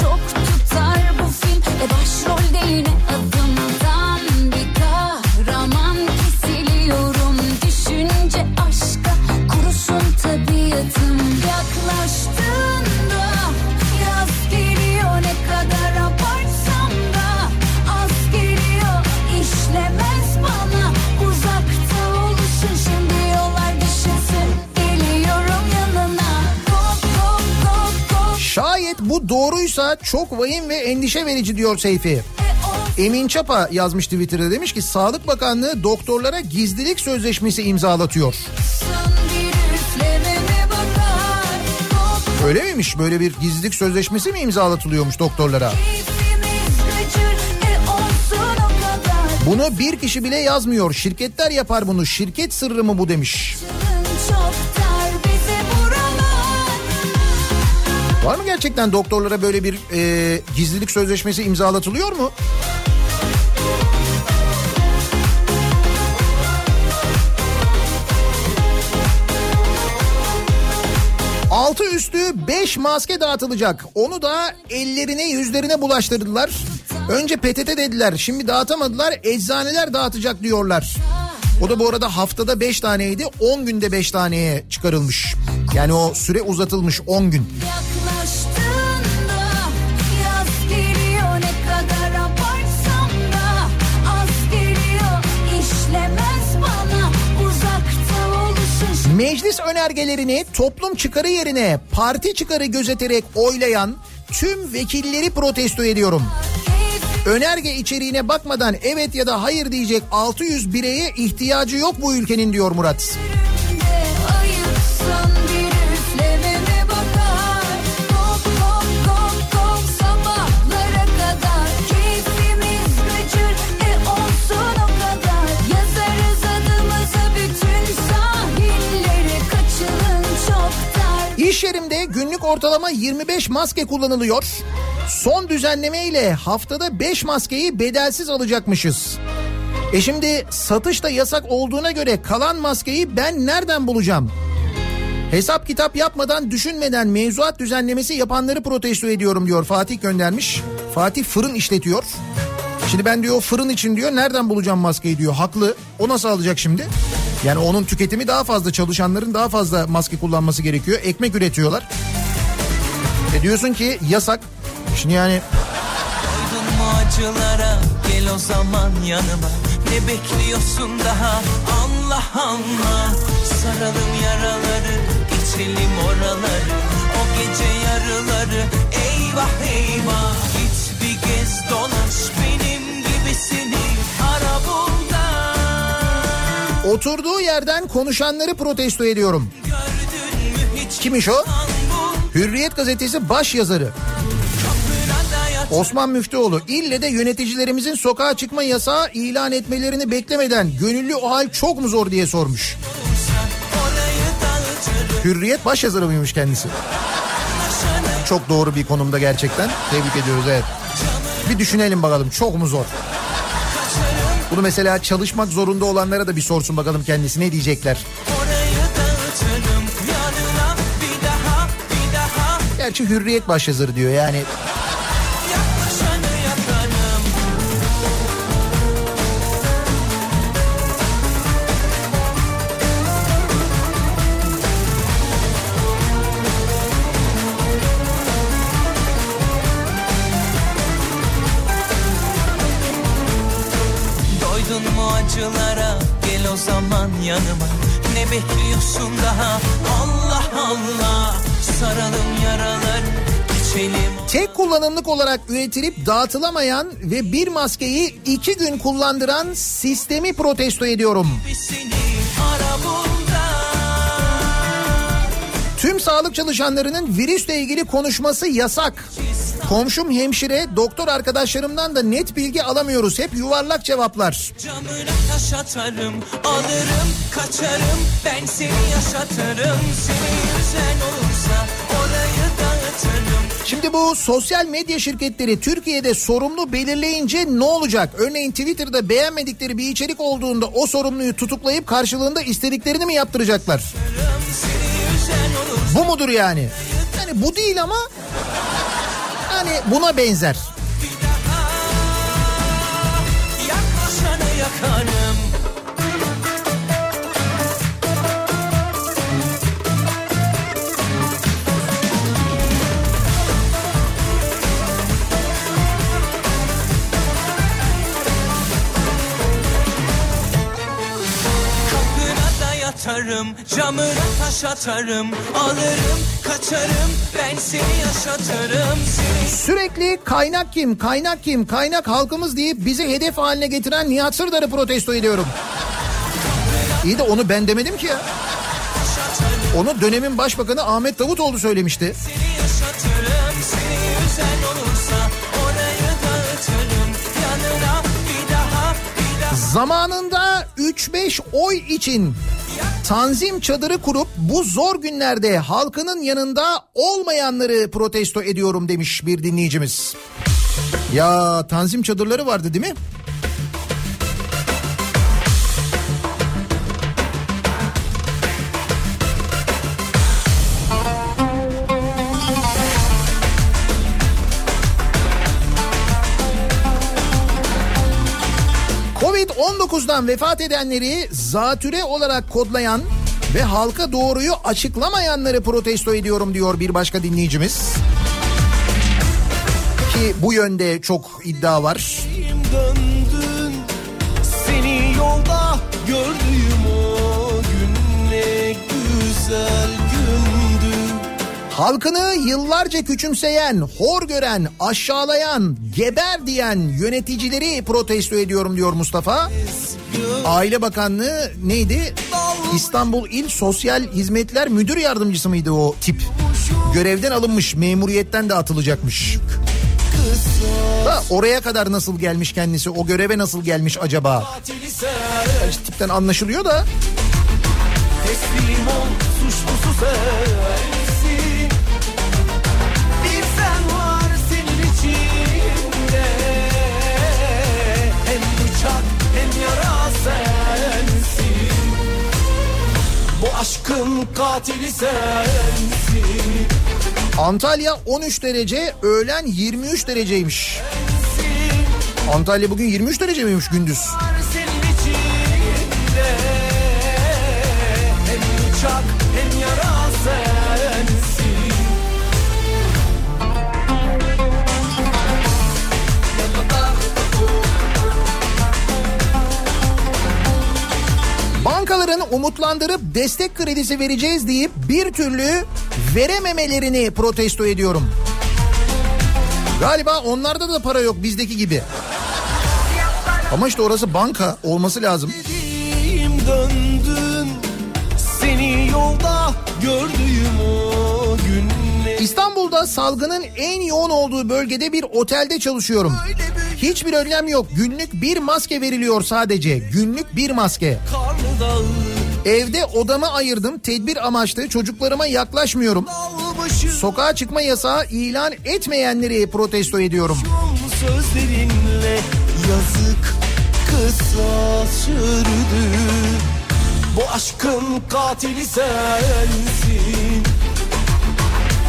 Çok tutar bu film. E başrolde yine buysa çok vahim ve endişe verici diyor Seyfi. Emin Çapa yazmış Twitter'da demiş ki Sağlık Bakanlığı doktorlara gizlilik sözleşmesi imzalatıyor. Öyle miymiş? Böyle bir gizlilik sözleşmesi mi imzalatılıyormuş doktorlara? Bunu bir kişi bile yazmıyor. Şirketler yapar bunu. Şirket sırrı mı bu demiş. Yılın Var mı gerçekten doktorlara böyle bir e, gizlilik sözleşmesi imzalatılıyor mu? Altı üstü 5 maske dağıtılacak. Onu da ellerine yüzlerine bulaştırdılar. Önce PTT dediler şimdi dağıtamadılar eczaneler dağıtacak diyorlar. O da bu arada haftada 5 taneydi 10 günde 5 taneye çıkarılmış. Yani o süre uzatılmış 10 gün. Yaklaştığında Meclis önergelerini toplum çıkarı yerine parti çıkarı gözeterek oylayan tüm vekilleri protesto ediyorum. Önerge içeriğine bakmadan evet ya da hayır diyecek 600 bireye ihtiyacı yok bu ülkenin diyor Murat. Keyfimde İş yerimde günlük ortalama 25 maske kullanılıyor. Son düzenleme ile haftada 5 maskeyi bedelsiz alacakmışız. E şimdi satış da yasak olduğuna göre kalan maskeyi ben nereden bulacağım? Hesap kitap yapmadan düşünmeden mevzuat düzenlemesi yapanları protesto ediyorum diyor Fatih göndermiş. Fatih fırın işletiyor. Şimdi ben diyor fırın için diyor nereden bulacağım maskeyi diyor. Haklı. O nasıl alacak şimdi? Yani onun tüketimi daha fazla çalışanların daha fazla maske kullanması gerekiyor. Ekmek üretiyorlar. E diyorsun ki yasak. Şimdi yani acılara? Gel o zaman yanıma. Ne bekliyorsun daha? Allah Allah. Saralım yaraları geçelim oraları. O gece yarıları eyvah eyvah. Git bir gez dolaş benim gibisini oturduğu yerden konuşanları protesto ediyorum. Kimmiş o? Hürriyet gazetesi baş yazarı. Osman Müftüoğlu ille de yöneticilerimizin sokağa çıkma yasağı ilan etmelerini beklemeden gönüllü o hal çok mu zor diye sormuş. Hürriyet başyazarı mıymış kendisi? Çok doğru bir konumda gerçekten. Tebrik ediyoruz evet. Bir düşünelim bakalım çok mu zor? Bunu mesela çalışmak zorunda olanlara da bir sorsun bakalım kendisi ne diyecekler. Gerçi Hürriyet başyazarı diyor yani yanıma. Ne bekliyorsun daha? Allah Allah. Saralım yaraları Tek kullanımlık olarak üretilip dağıtılamayan ve bir maskeyi iki gün kullandıran sistemi protesto ediyorum. Seni ara bul. da Tüm sağlık çalışanlarının virüsle ilgili konuşması yasak. Komşum hemşire, doktor arkadaşlarımdan da net bilgi alamıyoruz. Hep yuvarlak cevaplar. Camına taş atarım Alırım kaçarım Ben seni yaşatırım Seni yüzen olursa Orayı dağıtırım Şimdi bu sosyal medya şirketleri Türkiye'de sorumlu belirleyince ne olacak? Örneğin Twitter'da beğenmedikleri bir içerik olduğunda o sorumluyu tutuklayıp karşılığında istediklerini mi yaptıracaklar? Seni Bu mudur yani? Yani bu değil ama hani buna benzer. Yaklaşanı yakarım Yakarım Camına taş atarım Alırım kaçarım Ben seni yaşatırım Seni Sürekli kaynak kim, kaynak kim, kaynak halkımız deyip bizi hedef haline getiren Nihat Sırdar'ı protesto ediyorum. İyi de onu ben demedim ki ya. Onu dönemin başbakanı Ahmet Davutoğlu söylemişti. seni yaşatırım Seni üzen olursa Orayı dağıtırım Yanına bir daha bir daha Zamanında 3-5 oy için tanzim çadırı kurup bu zor günlerde halkının yanında olmayanları protesto ediyorum demiş bir dinleyicimiz. Ya tanzim çadırları vardı değil mi? Covid-19'dan vefat edenleri zatüre olarak kodlayan ve halka doğruyu açıklamayanları protesto ediyorum diyor bir başka dinleyicimiz. Ki bu yönde çok iddia var. döndün Seni yolda gördüğüm o gün ne güzel Halkını yıllarca küçümseyen, hor gören, aşağılayan, geber diyen yöneticileri protesto ediyorum diyor Mustafa. Aile Bakanlığı neydi? İstanbul İl Sosyal Hizmetler Müdür Yardımcısı mıydı o tip? Görevden alınmış, memuriyetten de atılacakmış. Da oraya kadar nasıl gelmiş kendisi? O göreve nasıl gelmiş acaba? Sen İşte tipten anlaşılıyor da. Teslim ol suçlusu sensin Bu aşkın katili sensin Antalya 13 derece, öğlen 23 dereceymiş. Antalya bugün 23 derece miymiş gündüz? Senin içinde Hem bıçak Bankaların umutlandırıp destek kredisi vereceğiz deyip bir türlü verememelerini protesto ediyorum. Galiba onlarda da para yok bizdeki gibi. Ama işte orası banka olması lazım. Dediğim döndün Seni yolda gördüğüm o İstanbul'da salgının en yoğun olduğu bölgede bir otelde çalışıyorum. Hiçbir önlem yok. Günlük bir maske veriliyor sadece. Günlük bir maske. Evde odamı ayırdım. Tedbir amaçlı çocuklarıma yaklaşmıyorum. Sokağa çıkma yasağı ilan etmeyenleri protesto ediyorum. sözlerinle Yazık kısa sürdü Bu aşkın katili sensin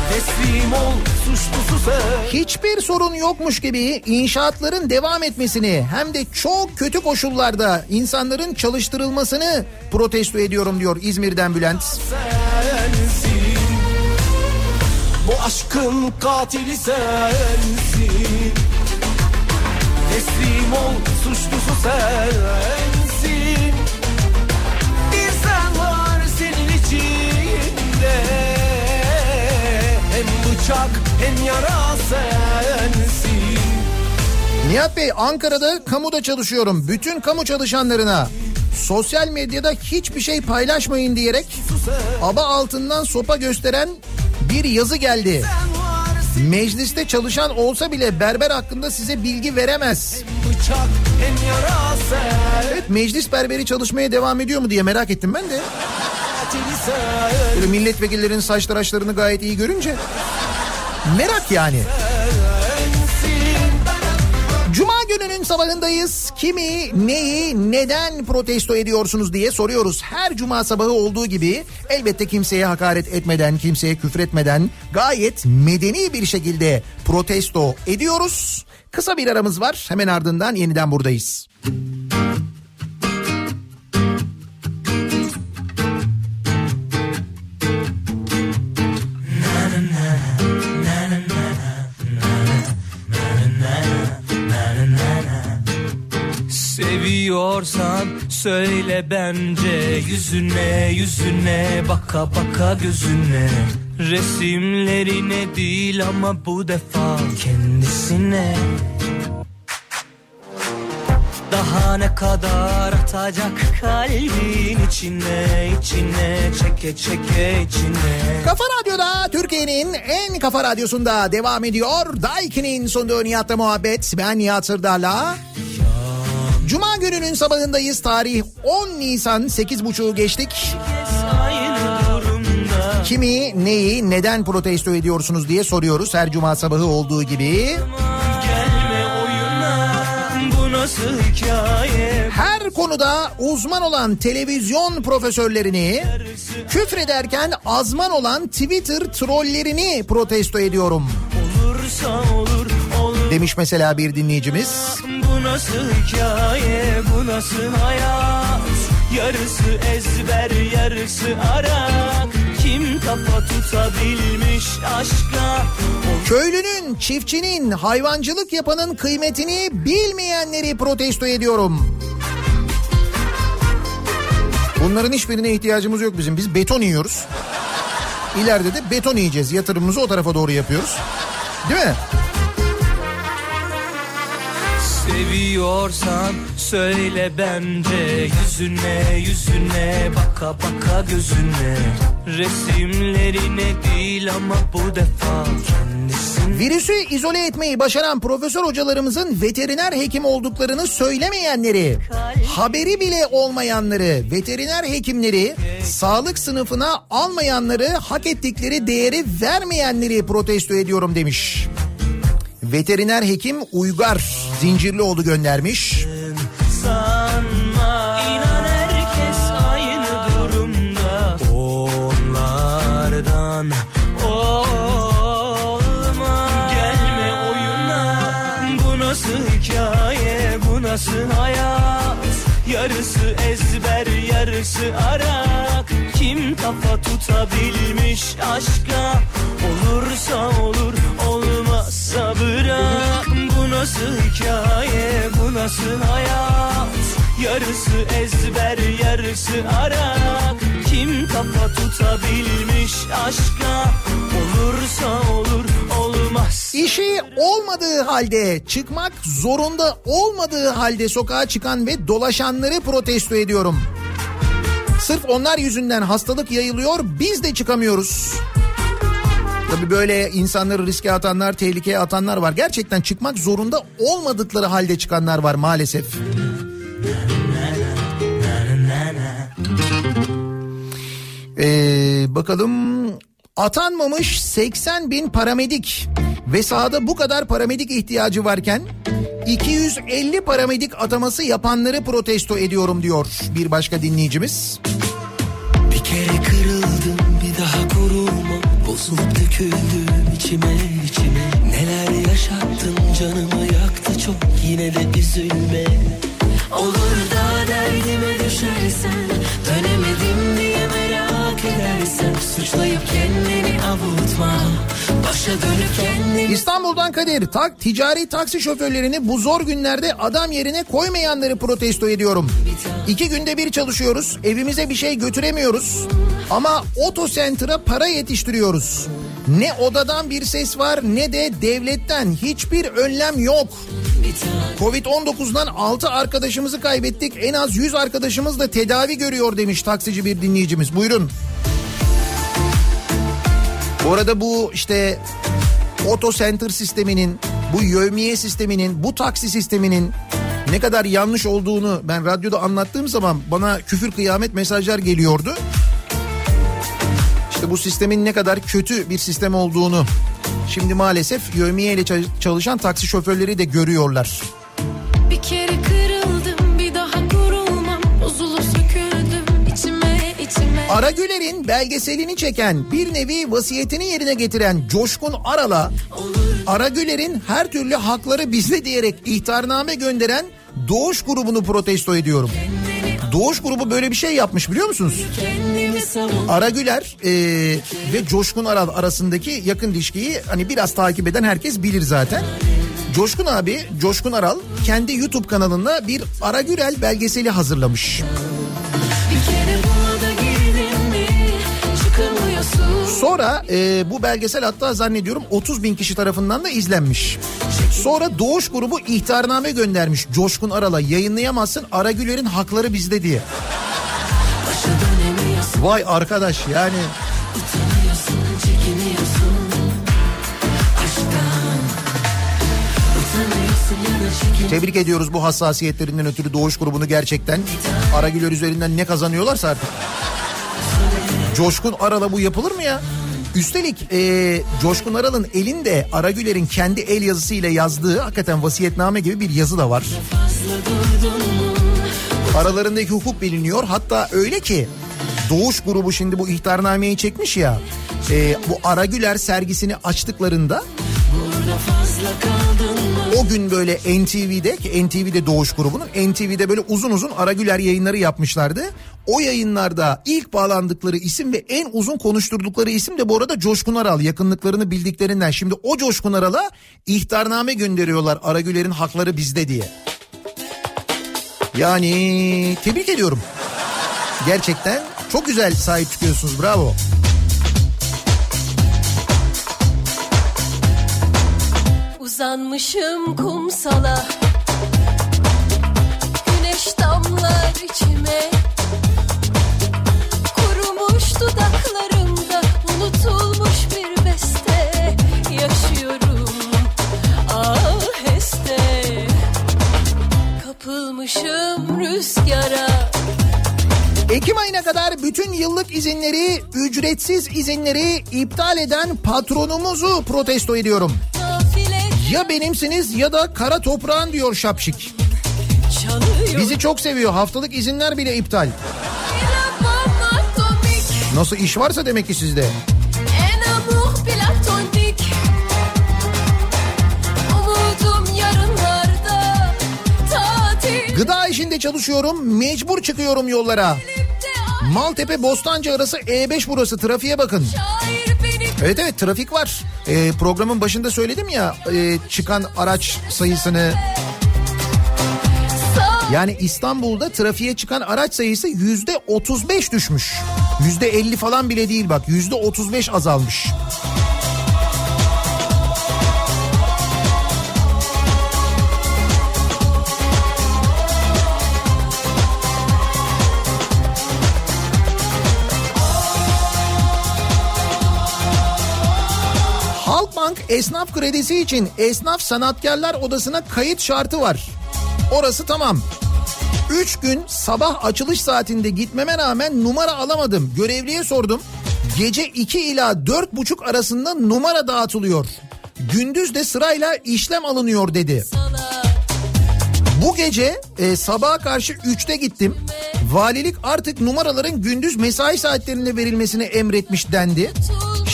Teslim ol suçlusu sen Hiçbir sorun yokmuş gibi inşaatların devam etmesini hem de çok kötü koşullarda insanların çalıştırılmasını protesto ediyorum diyor İzmir'den Bülent. sensin. Bu aşkın katili sensin. Teslim ol suçlusu sensin bıçak hem yara sensin Nihat Bey Ankara'da kamuda çalışıyorum. Bütün kamu çalışanlarına sosyal medyada hiçbir şey paylaşmayın diyerek aba altından sopa gösteren bir yazı geldi. Mecliste çalışan olsa bile berber hakkında size bilgi veremez. Evet meclis berberi çalışmaya devam ediyor mu diye merak ettim ben de. Böyle milletvekillerinin saç tıraşlarını gayet iyi görünce. Merak yani. Cuma gününün sabahındayız. Kimi, neyi, neden protesto ediyorsunuz diye soruyoruz. Her cuma sabahı olduğu gibi elbette kimseye hakaret etmeden, kimseye küfür etmeden gayet medeni bir şekilde protesto ediyoruz. Kısa bir aramız var. Hemen ardından yeniden buradayız. Seviyorsan söyle bence yüzüne yüzüne baka baka gözüne Resimlerine değil ama bu defa kendisine Daha ne kadar atacak kalbin içine içine çeke çeke içine Kafa Radyo'da Türkiye'nin en kafa radyosunda devam ediyor. Daiki'nin sunduğu Nihat'la muhabbet. Ben Nihat Sırdar'la. Cuma gününün sabahındayız. Tarih 10 Nisan 8.30'u geçtik. Kimi, neyi, neden protesto ediyorsunuz diye soruyoruz her cuma sabahı olduğu gibi. Her konuda uzman olan televizyon profesörlerini, küfrederken azman olan Twitter trollerini protesto ediyorum. Olursa olur olur Demiş mesela bir dinleyicimiz. Nasıl hikaye bu nasıl hayat Yarısı ezber yarısı arak Kim kafa tutabilmiş aşka Köylünün, çiftçinin, hayvancılık yapanın kıymetini bilmeyenleri protesto ediyorum. Bunların hiçbirine ihtiyacımız yok bizim. Biz beton yiyoruz. İleride de beton yiyeceğiz. Yatırımımızı o tarafa doğru yapıyoruz. Değil mi? Seviyorsan söyle bence yüzüne yüzüne baka baka gözüne Resimlerine değil ama bu defa kendisine Virüsü izole etmeyi başaran profesör hocalarımızın veteriner hekim olduklarını söylemeyenleri, haberi bile olmayanları, veteriner hekimleri, sağlık sınıfına almayanları, hak ettikleri değeri vermeyenleri protesto ediyorum demiş. Veteriner hekim Uygar Zincirlioğlu göndermiş. sanma. Onlardan olma. Gelme oyuna. Bu nasıl hikaye? Bu nasıl hayat? Yarısı ezber yarısı arak. Kim kafa tutabilmiş aşka? Olursa olur olmazsa bırak. Bu nasıl hikaye bu nasıl hayat? Yarısı ezber yarısı arak. Kim kafa tutabilmiş aşka? Olursa olur olmaz. İşi olmadığı halde, çıkmak zorunda olmadığı halde sokağa çıkan ve dolaşanları protesto ediyorum. Sırf onlar yüzünden hastalık yayılıyor, biz de çıkamıyoruz. Tabii böyle insanları riske atanlar, tehlikeye atanlar var. Gerçekten çıkmak zorunda olmadıkları halde çıkanlar var maalesef. Ee, bakalım atanmamış 80 bin paramedik ve sahada bu kadar paramedik ihtiyacı varken 250 paramedik ataması yapanları protesto ediyorum diyor bir başka dinleyicimiz. Bir kere Bozulup döküldüm içime içime. Neler yaşattın canımı yaktı çok Yine de üzülme. Olur da derdime düşersen Dönemedim diye merak edersen Suçlayıp kendini avutma İstanbul'dan Kadir tak ticari taksi şoförlerini bu zor günlerde adam yerine koymayanları protesto ediyorum. İki günde bir çalışıyoruz evimize bir şey götüremiyoruz ama oto center'a para yetiştiriyoruz. Ne odadan bir ses var ne de devletten hiçbir önlem yok. Covid-19'dan 6 arkadaşımızı kaybettik en az 100 arkadaşımız da tedavi görüyor demiş taksici bir dinleyicimiz buyurun. Bu arada bu işte Auto Center sisteminin, bu yövmiye sisteminin, bu taksi sisteminin ne kadar yanlış olduğunu ben radyoda anlattığım zaman bana küfür kıyamet mesajlar geliyordu. İşte bu sistemin ne kadar kötü bir sistem olduğunu şimdi maalesef yövmiye ile çalışan taksi şoförleri de görüyorlar. Bir kere kırıldım içime Aragüler'in belgeselini çeken bir nevi vasiyetini yerine getiren Coşkun Aral'a Aragüler'in her türlü hakları bizde diyerek ihtarname gönderen Doğuş grubunu protesto ediyorum. Doğuş grubu böyle bir şey yapmış biliyor musunuz? Savun Aragüler e, ve Coşkun Aral arasındaki yakın ilişkiyi hani biraz takip eden herkes bilir zaten. Coşkun abi, Coşkun Aral kendi YouTube kanalında bir Aragürel belgeseli hazırlamış. Sonra e, bu belgesel hatta zannediyorum 30 bin kişi tarafından da izlenmiş. Sonra Doğuş grubu ihtarname göndermiş Coşkun Aral'a yayınlayamazsın Aragüler'in hakları bizde diye. Vay arkadaş yani tebrik ediyoruz bu hassasiyetlerinden ötürü Doğuş grubunu gerçekten. Aragüler üzerinden ne kazanıyorlarsa artık. Coşkun Aral'a bu yapılır mı ya? Üstelik e, Coşkun Aral'ın elinde Aragüler'in kendi el yazısıyla yazdığı hakikaten vasiyetname gibi bir yazı da var. Aralarındaki hukuk biliniyor. Hatta öyle ki Doğuş grubu şimdi bu ihtarnameyi çekmiş ya. e, bu Aragüler sergisini açtıklarında o gün böyle NTV'de ki NTV'de Doğuş grubunun NTV'de böyle uzun uzun Aragüler yayınları yapmışlardı. O yayınlarda ilk bağlandıkları isim ve en uzun konuşturdukları isim de bu arada Coşkun Aral yakınlıklarını bildiklerinden. Şimdi o Coşkun Aral'a ihtarname gönderiyorlar Aragüler'in hakları bizde diye. Yani tebrik ediyorum. Gerçekten çok güzel sahip çıkıyorsunuz bravo. Uzanmışım kumsala. Güneş damlar içime. Kurumuş dudaklarımda Unutulmuş bir beste Yaşıyorum. Aheste Kapılmışım rüzgara. Ekim ayına kadar bütün yıllık izinleri, ücretsiz izinleri iptal eden patronumuzu protesto ediyorum. Ya benimsiniz ya da kara toprağın diyor Şapşik. Bizi çok seviyor. Haftalık izinler bile iptal. Nasıl iş varsa demek ki sizde. Gıda işinde çalışıyorum. Mecbur çıkıyorum yollara. Maltepe Bostancı arası E5 burası. Trafiğe bakın. Beni Evet evet trafik var. Ee, programın başında söyledim ya e, çıkan araç sayısını. Yani İstanbul'da trafiğe çıkan araç sayısı yüzde 35 düşmüş. Yüzde 50 falan bile değil bak yüzde 35 azalmış. Halkbank esnaf kredisi için esnaf sanatkarlar odasına kayıt şartı var. Orası tamam. 3 gün sabah açılış saatinde gitmeme rağmen numara alamadım. Görevliye sordum. Gece 2 ila 4.30 arasında numara dağıtılıyor. Gündüz de sırayla işlem alınıyor dedi. Bu gece e, sabaha karşı 3'te gittim. Valilik artık numaraların gündüz mesai saatlerinde verilmesini emretmiş dendi.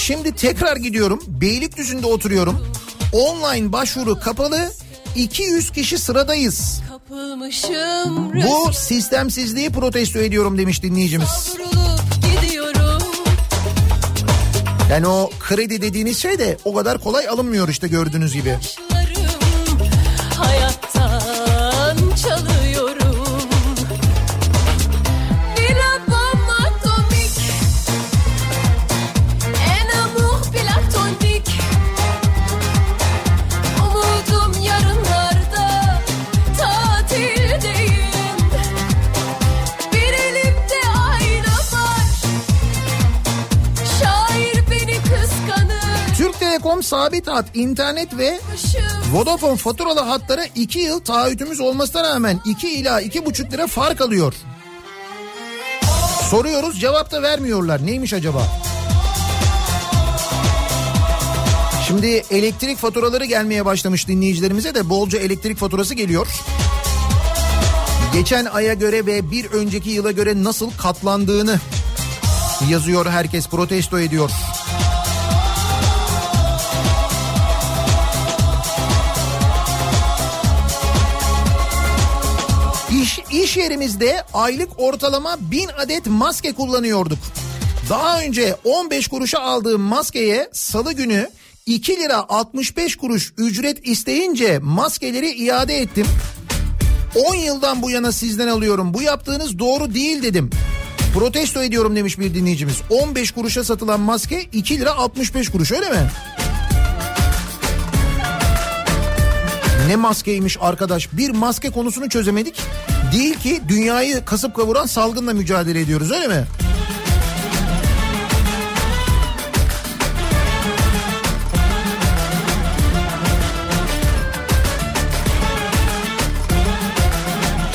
Şimdi tekrar gidiyorum. Beylikdüzü'nde oturuyorum. Online başvuru kapalı. 200 kişi sıradayız. Bu sistemsizliği protesto ediyorum demiş dinleyicimiz. Yani o kredi dediğiniz şey de o kadar kolay alınmıyor işte gördüğünüz gibi. Yaşlarım sabit hat, internet ve Vodafone faturalı hatlara 2 yıl taahhütümüz olmasına rağmen 2 ila 2,5 lira fark alıyor. Soruyoruz cevap da vermiyorlar. Neymiş acaba? Şimdi elektrik faturaları gelmeye başlamış dinleyicilerimize de bolca elektrik faturası geliyor. Geçen aya göre ve bir önceki yıla göre nasıl katlandığını yazıyor herkes protesto ediyor. İş, yerimizde aylık ortalama 1000 adet maske kullanıyorduk. Daha önce 15 kuruşa aldığım maskeye salı günü 2 lira 65 kuruş ücret isteyince maskeleri iade ettim. 10 yıldan bu yana sizden alıyorum. Bu yaptığınız doğru değil dedim. Protesto ediyorum demiş bir dinleyicimiz. 15 kuruşa satılan maske 2 lira 65 kuruş öyle mi? Ne maskeymiş arkadaş. Bir maske konusunu çözemedik. Değil ki dünyayı kasıp kavuran salgınla mücadele ediyoruz öyle mi?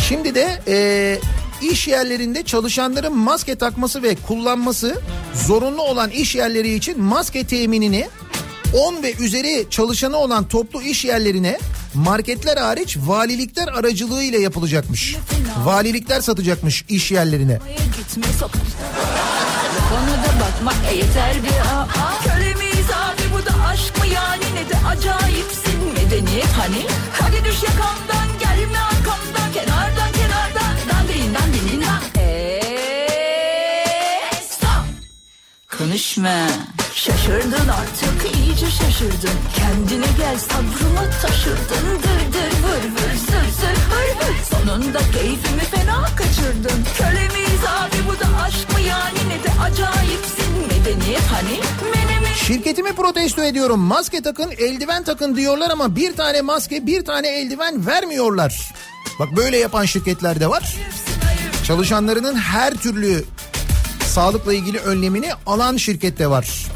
Şimdi de e, iş yerlerinde çalışanların maske takması ve kullanması zorunlu olan iş yerleri için maske teminini 10 ve üzeri çalışanı olan toplu iş yerlerine marketler hariç valilikler aracılığıyla yapılacakmış. Valilikler satacakmış iş yerlerine. E hani? Konuşma Şaşırdın artık iyice şaşırdın Kendine gel sabrımı taşırdın Dır dır vır vır zır zır hır hır Sonunda keyfimi fena kaçırdın Köle abi bu da aşk mı yani Ne de acayipsin medeniyet hani Menemen Şirketimi protesto ediyorum. Maske takın, eldiven takın diyorlar ama bir tane maske, bir tane eldiven vermiyorlar. Bak böyle yapan şirketler de var. Çalışanlarının her türlü sağlıkla ilgili önlemini alan şirket de var.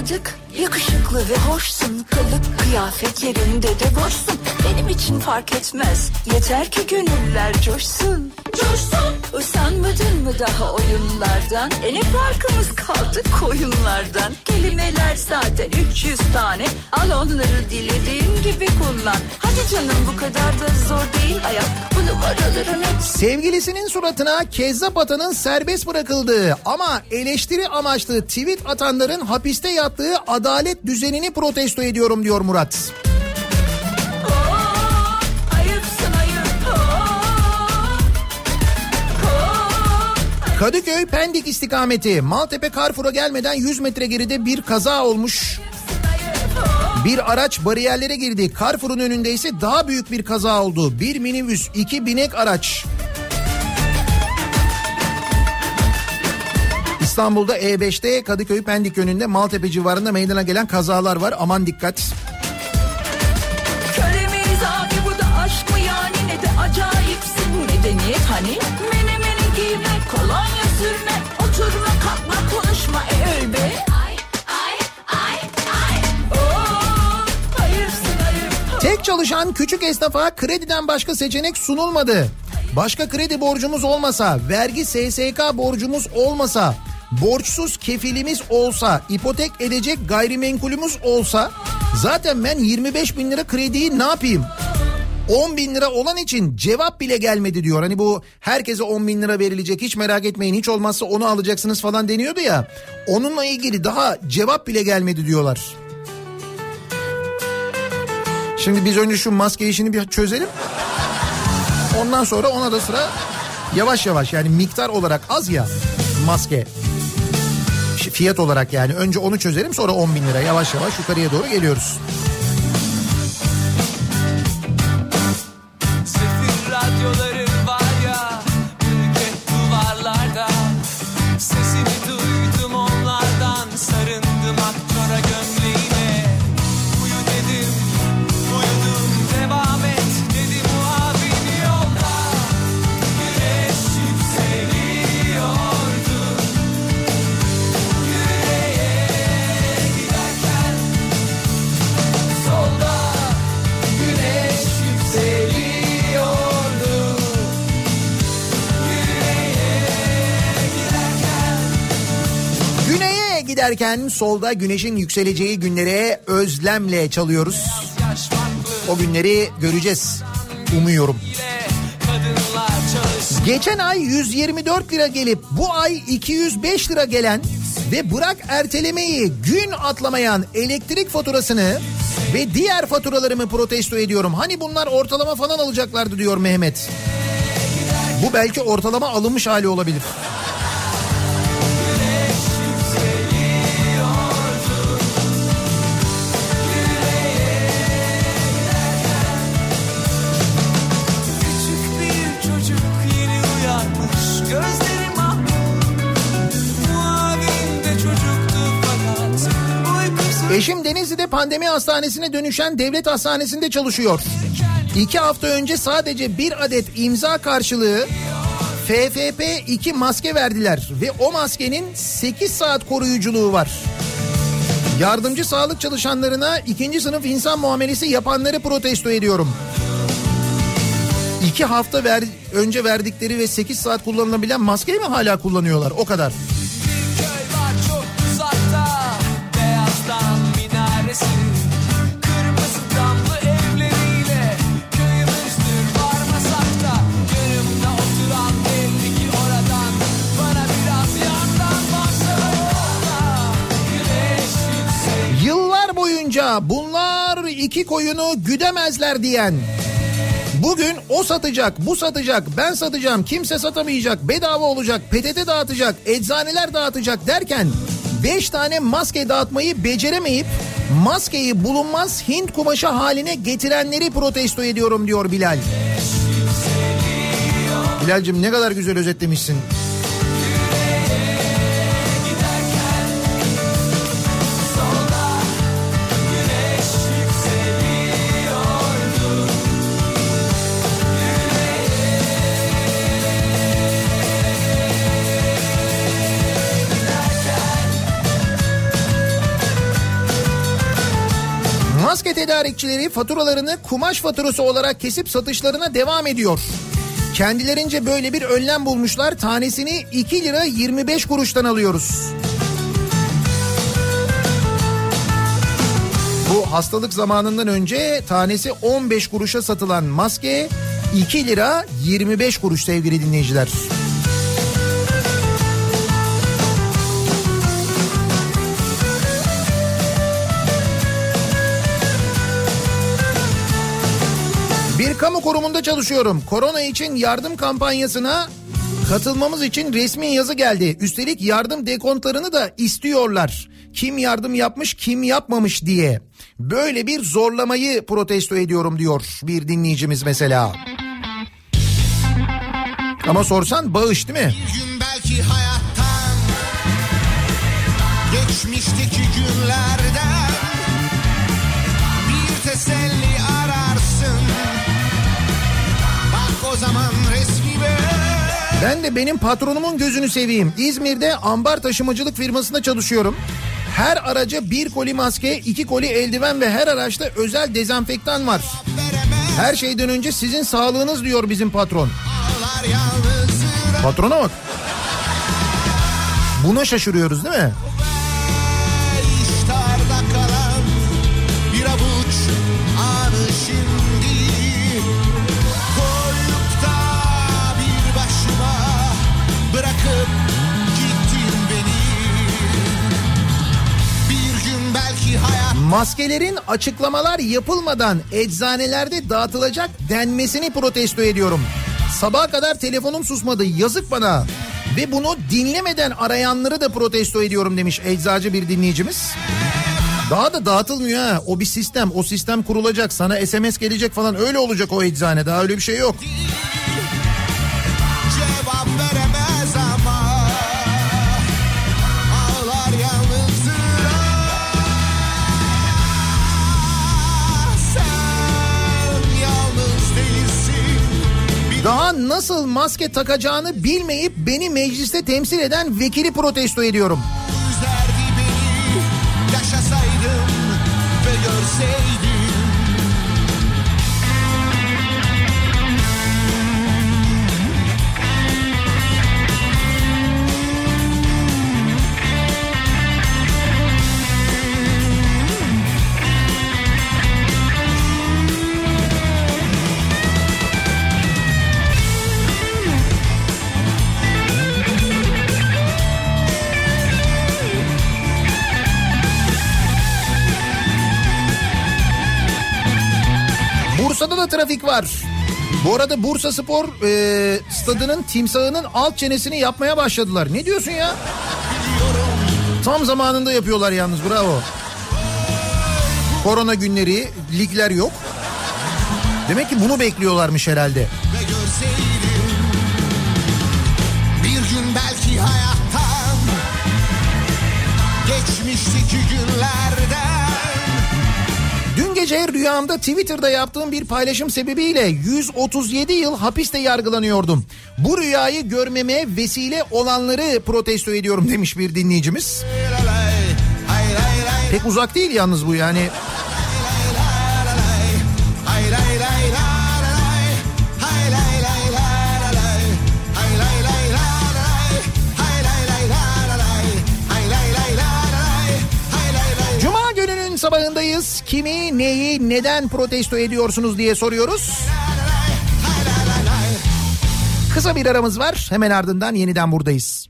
Anladık yakışıklı ve hoşsun. Kılık kıyafet yerinde de boşsun. Benim için fark etmez. Yeter ki gönüller coşsun. Coşsun. Usanmadın mı daha oyunlardan? E ne farkımız kaldı koyunlardan. Kelimeler zaten 300 tane. Al onları dilediğin gibi kullan. Hadi canım bu kadar da zor değil hayat Bu numaralarını Sevgilisinin suratına kezzap atanın serbest bırakıldığı ama eleştiri amaçlı tweet atanların hapiste yattığı adalet düzenini protesto ediyorum diyor Murat. Ayıp Kadıköy Pendik istikameti Maltepe Carrefour'a gelmeden 100 metre geride bir kaza olmuş. Bir araç bariyerlere girdi. Carrefour'un önünde ise daha büyük bir kaza oldu. Bir minibüs, iki binek araç. İstanbul'da E5'te Kadıköy Pendik yönünde Maltepe civarında meydana gelen kazalar var. Aman dikkat. Köle miyiz abi bu hani giymek kolonya Tek çalışan küçük esnafa krediden başka seçenek sunulmadı. Başka kredi borcumuz olmasa, vergi SSK borcumuz olmasa, borçsuz kefilimiz olsa, ipotek edecek gayrimenkulümüz olsa zaten ben 25 bin lira krediyi ne yapayım? 10 bin lira olan için cevap bile gelmedi diyor. Hani bu herkese 10 bin lira verilecek hiç merak etmeyin hiç olmazsa onu alacaksınız falan deniyordu ya. Onunla ilgili daha cevap bile gelmedi diyorlar. Şimdi biz önce şu maske işini bir çözelim. Ondan sonra ona da sıra yavaş yavaş yani miktar olarak az ya maske. Fiyat olarak yani önce onu çözelim sonra 10 bin lira yavaş yavaş yukarıya doğru geliyoruz. Giderken solda güneşin yükseleceği günlere özlemle çalıyoruz. O günleri göreceğiz umuyorum. Geçen ay 124 lira gelip bu ay 205 lira gelen Ve bırak ertelemeyi gün atlamayan elektrik faturasını ve diğer faturalarımı protesto ediyorum. Hani bunlar ortalama falan alacaklardı diyor Mehmet. Bu belki ortalama alınmış hali olabilir. Eşim Denizli'de pandemi hastanesine dönüşen devlet hastanesinde çalışıyor. İki hafta önce sadece bir adet imza karşılığı FFP2 maske verdiler ve o maskenin 8 saat koruyuculuğu var. Yardımcı sağlık çalışanlarına ikinci sınıf insan muamelesi yapanları protesto ediyorum. İki hafta ver, önce verdikleri ve 8 saat kullanılabilen maskeyi mi hala kullanıyorlar? O kadar. köy bunlar iki koyunu güdemezler diyen Bugün o satacak, bu satacak, ben satacağım, kimse satamayacak, bedava olacak, PTT dağıtacak, eczaneler dağıtacak derken 5 tane maske dağıtmayı beceremeyip maskeyi bulunmaz Hint kumaşı haline getirenleri protesto ediyorum diyor Bilal. Bilal'cim ne kadar güzel özetlemişsin. Maske tedarikçileri faturalarını kumaş faturası olarak kesip satışlarına devam ediyor. Kendilerince böyle bir önlem bulmuşlar. Tanesini 2 lira 25 kuruştan alıyoruz. Bu hastalık zamanından önce tanesi 15 kuruşa satılan maske 2 lira 25 kuruş sevgili dinleyiciler. Kamu kurumunda çalışıyorum. Korona için yardım kampanyasına katılmamız için resmi yazı geldi. Üstelik yardım dekontlarını da istiyorlar. Kim yardım yapmış, kim yapmamış diye. Böyle bir zorlamayı protesto ediyorum diyor bir dinleyicimiz mesela. Ama sorsan bağış değil mi? Bir gün belki hayattan Geçmişteki günlerden Ben de benim patronumun gözünü seveyim. İzmir'de ambar taşımacılık firmasında çalışıyorum. Her araca bir koli maske, iki koli eldiven ve her araçta özel dezenfektan var. Her şeyden önce sizin sağlığınız diyor bizim patron. Patrona bak. Buna şaşırıyoruz değil mi? Maskelerin açıklamalar yapılmadan eczanelerde dağıtılacak denmesini protesto ediyorum. Sabaha kadar telefonum susmadı yazık bana. Ve bunu dinlemeden arayanları da protesto ediyorum demiş eczacı bir dinleyicimiz. Daha da dağıtılmıyor ha. O bir sistem. O sistem kurulacak. Sana SMS gelecek falan. Öyle olacak o eczane. Daha öyle bir şey yok. cevap nasıl maske takacağını bilmeyip beni mecliste temsil eden vekili protesto ediyorum. Trafik var. Bu arada Bursa Spor e, stadının timsahının alt çenesini yapmaya başladılar. Ne diyorsun ya? Tam zamanında yapıyorlar yalnız bravo. Korona günleri, ligler yok. Demek ki bunu bekliyorlarmış herhalde. Bir gün belki hayattan Geçmişteki günlerden gece rüyamda Twitter'da yaptığım bir paylaşım sebebiyle 137 yıl hapiste yargılanıyordum. Bu rüyayı görmeme vesile olanları protesto ediyorum demiş bir dinleyicimiz. Pek uzak değil yalnız bu yani. Kimi, neyi, neden protesto ediyorsunuz diye soruyoruz. Kısa bir aramız var. Hemen ardından yeniden buradayız.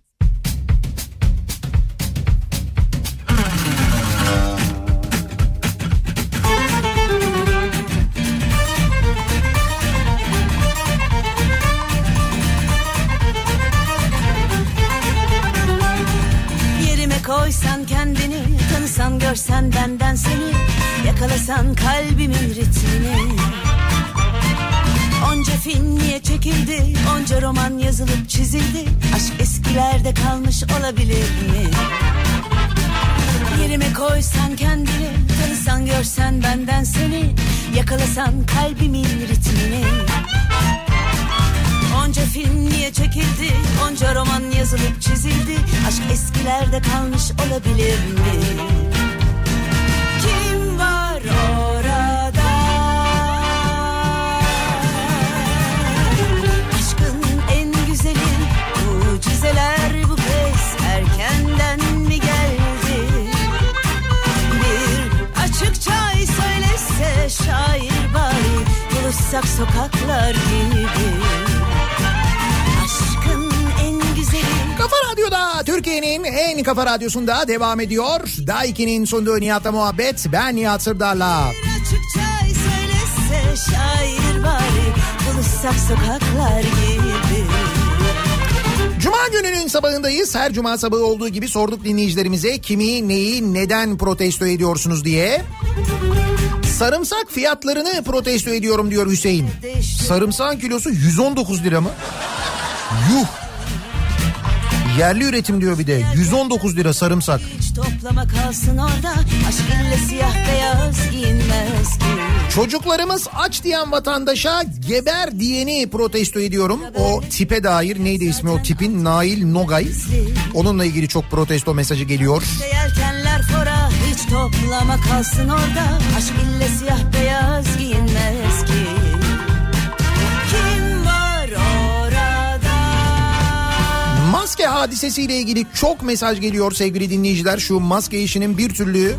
Yakalasan kalbimin ritmini. Onca film niye çekildi? Onca roman yazılıp çizildi. Aşk eskilerde kalmış olabilir mi? Yerime koysan kendini Tanısan görsen benden seni. Yakalasan kalbimin ritmini. Onca film niye çekildi? Onca roman yazılıp çizildi. Aşk eskilerde kalmış olabilir mi? Şair bari Buluşsak sokaklar gibi Kafa Radyo'da Türkiye'nin en kafa radyosunda devam ediyor. Daiki'nin sunduğu Nihat'la muhabbet. Ben Nihat Sırdar'la. Cuma gününün sabahındayız. Her cuma sabahı olduğu gibi sorduk dinleyicilerimize kimi, neyi, neden protesto ediyorsunuz diye. Sarımsak fiyatlarını protesto ediyorum diyor Hüseyin. Sarımsağın kilosu 119 lira mı? Yuh. Yerli üretim diyor bir de. 119 lira sarımsak. Toplama kalsın orada Aşk ille siyah beyaz giyinmez ki Çocuklarımız aç diyen vatandaşa geber diyeni protesto ediyorum. O tipe dair neydi ismi o tipin Nail Nogay. Onunla ilgili çok protesto mesajı geliyor. Hiç toplama kalsın orada. Aşk ille siyah beyaz giyinmez ki. Kim var orada? Maske hadisesiyle ilgili çok mesaj geliyor sevgili dinleyiciler. Şu maske işinin bir türlü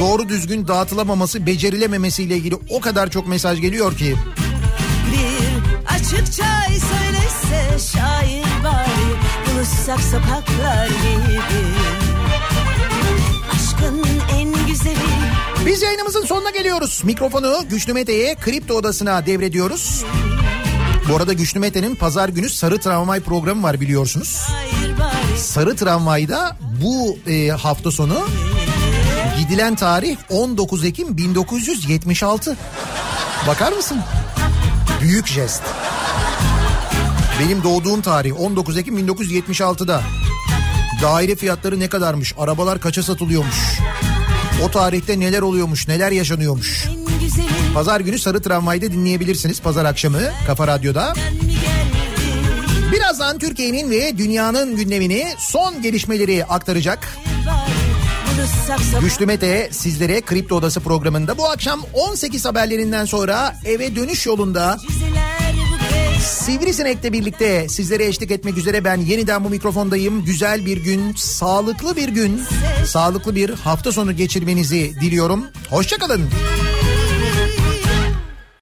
doğru düzgün dağıtılamaması, becerilememesiyle ilgili o kadar çok mesaj geliyor ki. Bir açıkça söylese şair bari Buluşsak sokaklar gibi Biz yayınımızın sonuna geliyoruz. Mikrofonu Güçlü Mete'ye kripto odasına devrediyoruz. Bu arada Güçlü Mete'nin pazar günü Sarı Tramvay programı var biliyorsunuz. Sarı Tramvay'da bu e, hafta sonu gidilen tarih 19 Ekim 1976. Bakar mısın? Büyük jest. Benim doğduğum tarih 19 Ekim 1976'da. Daire fiyatları ne kadarmış? Arabalar kaça satılıyormuş? O tarihte neler oluyormuş? Neler yaşanıyormuş? Pazar günü Sarı Tramvay'da dinleyebilirsiniz. Pazar akşamı Kafa Radyo'da. Birazdan Türkiye'nin ve dünyanın gündemini son gelişmeleri aktaracak. Güçlü Mete sizlere Kripto Odası programında bu akşam 18 haberlerinden sonra eve dönüş yolunda Sivrisinek'le birlikte sizlere eşlik etmek üzere ben yeniden bu mikrofondayım. Güzel bir gün, sağlıklı bir gün, sağlıklı bir hafta sonu geçirmenizi diliyorum. Hoşçakalın.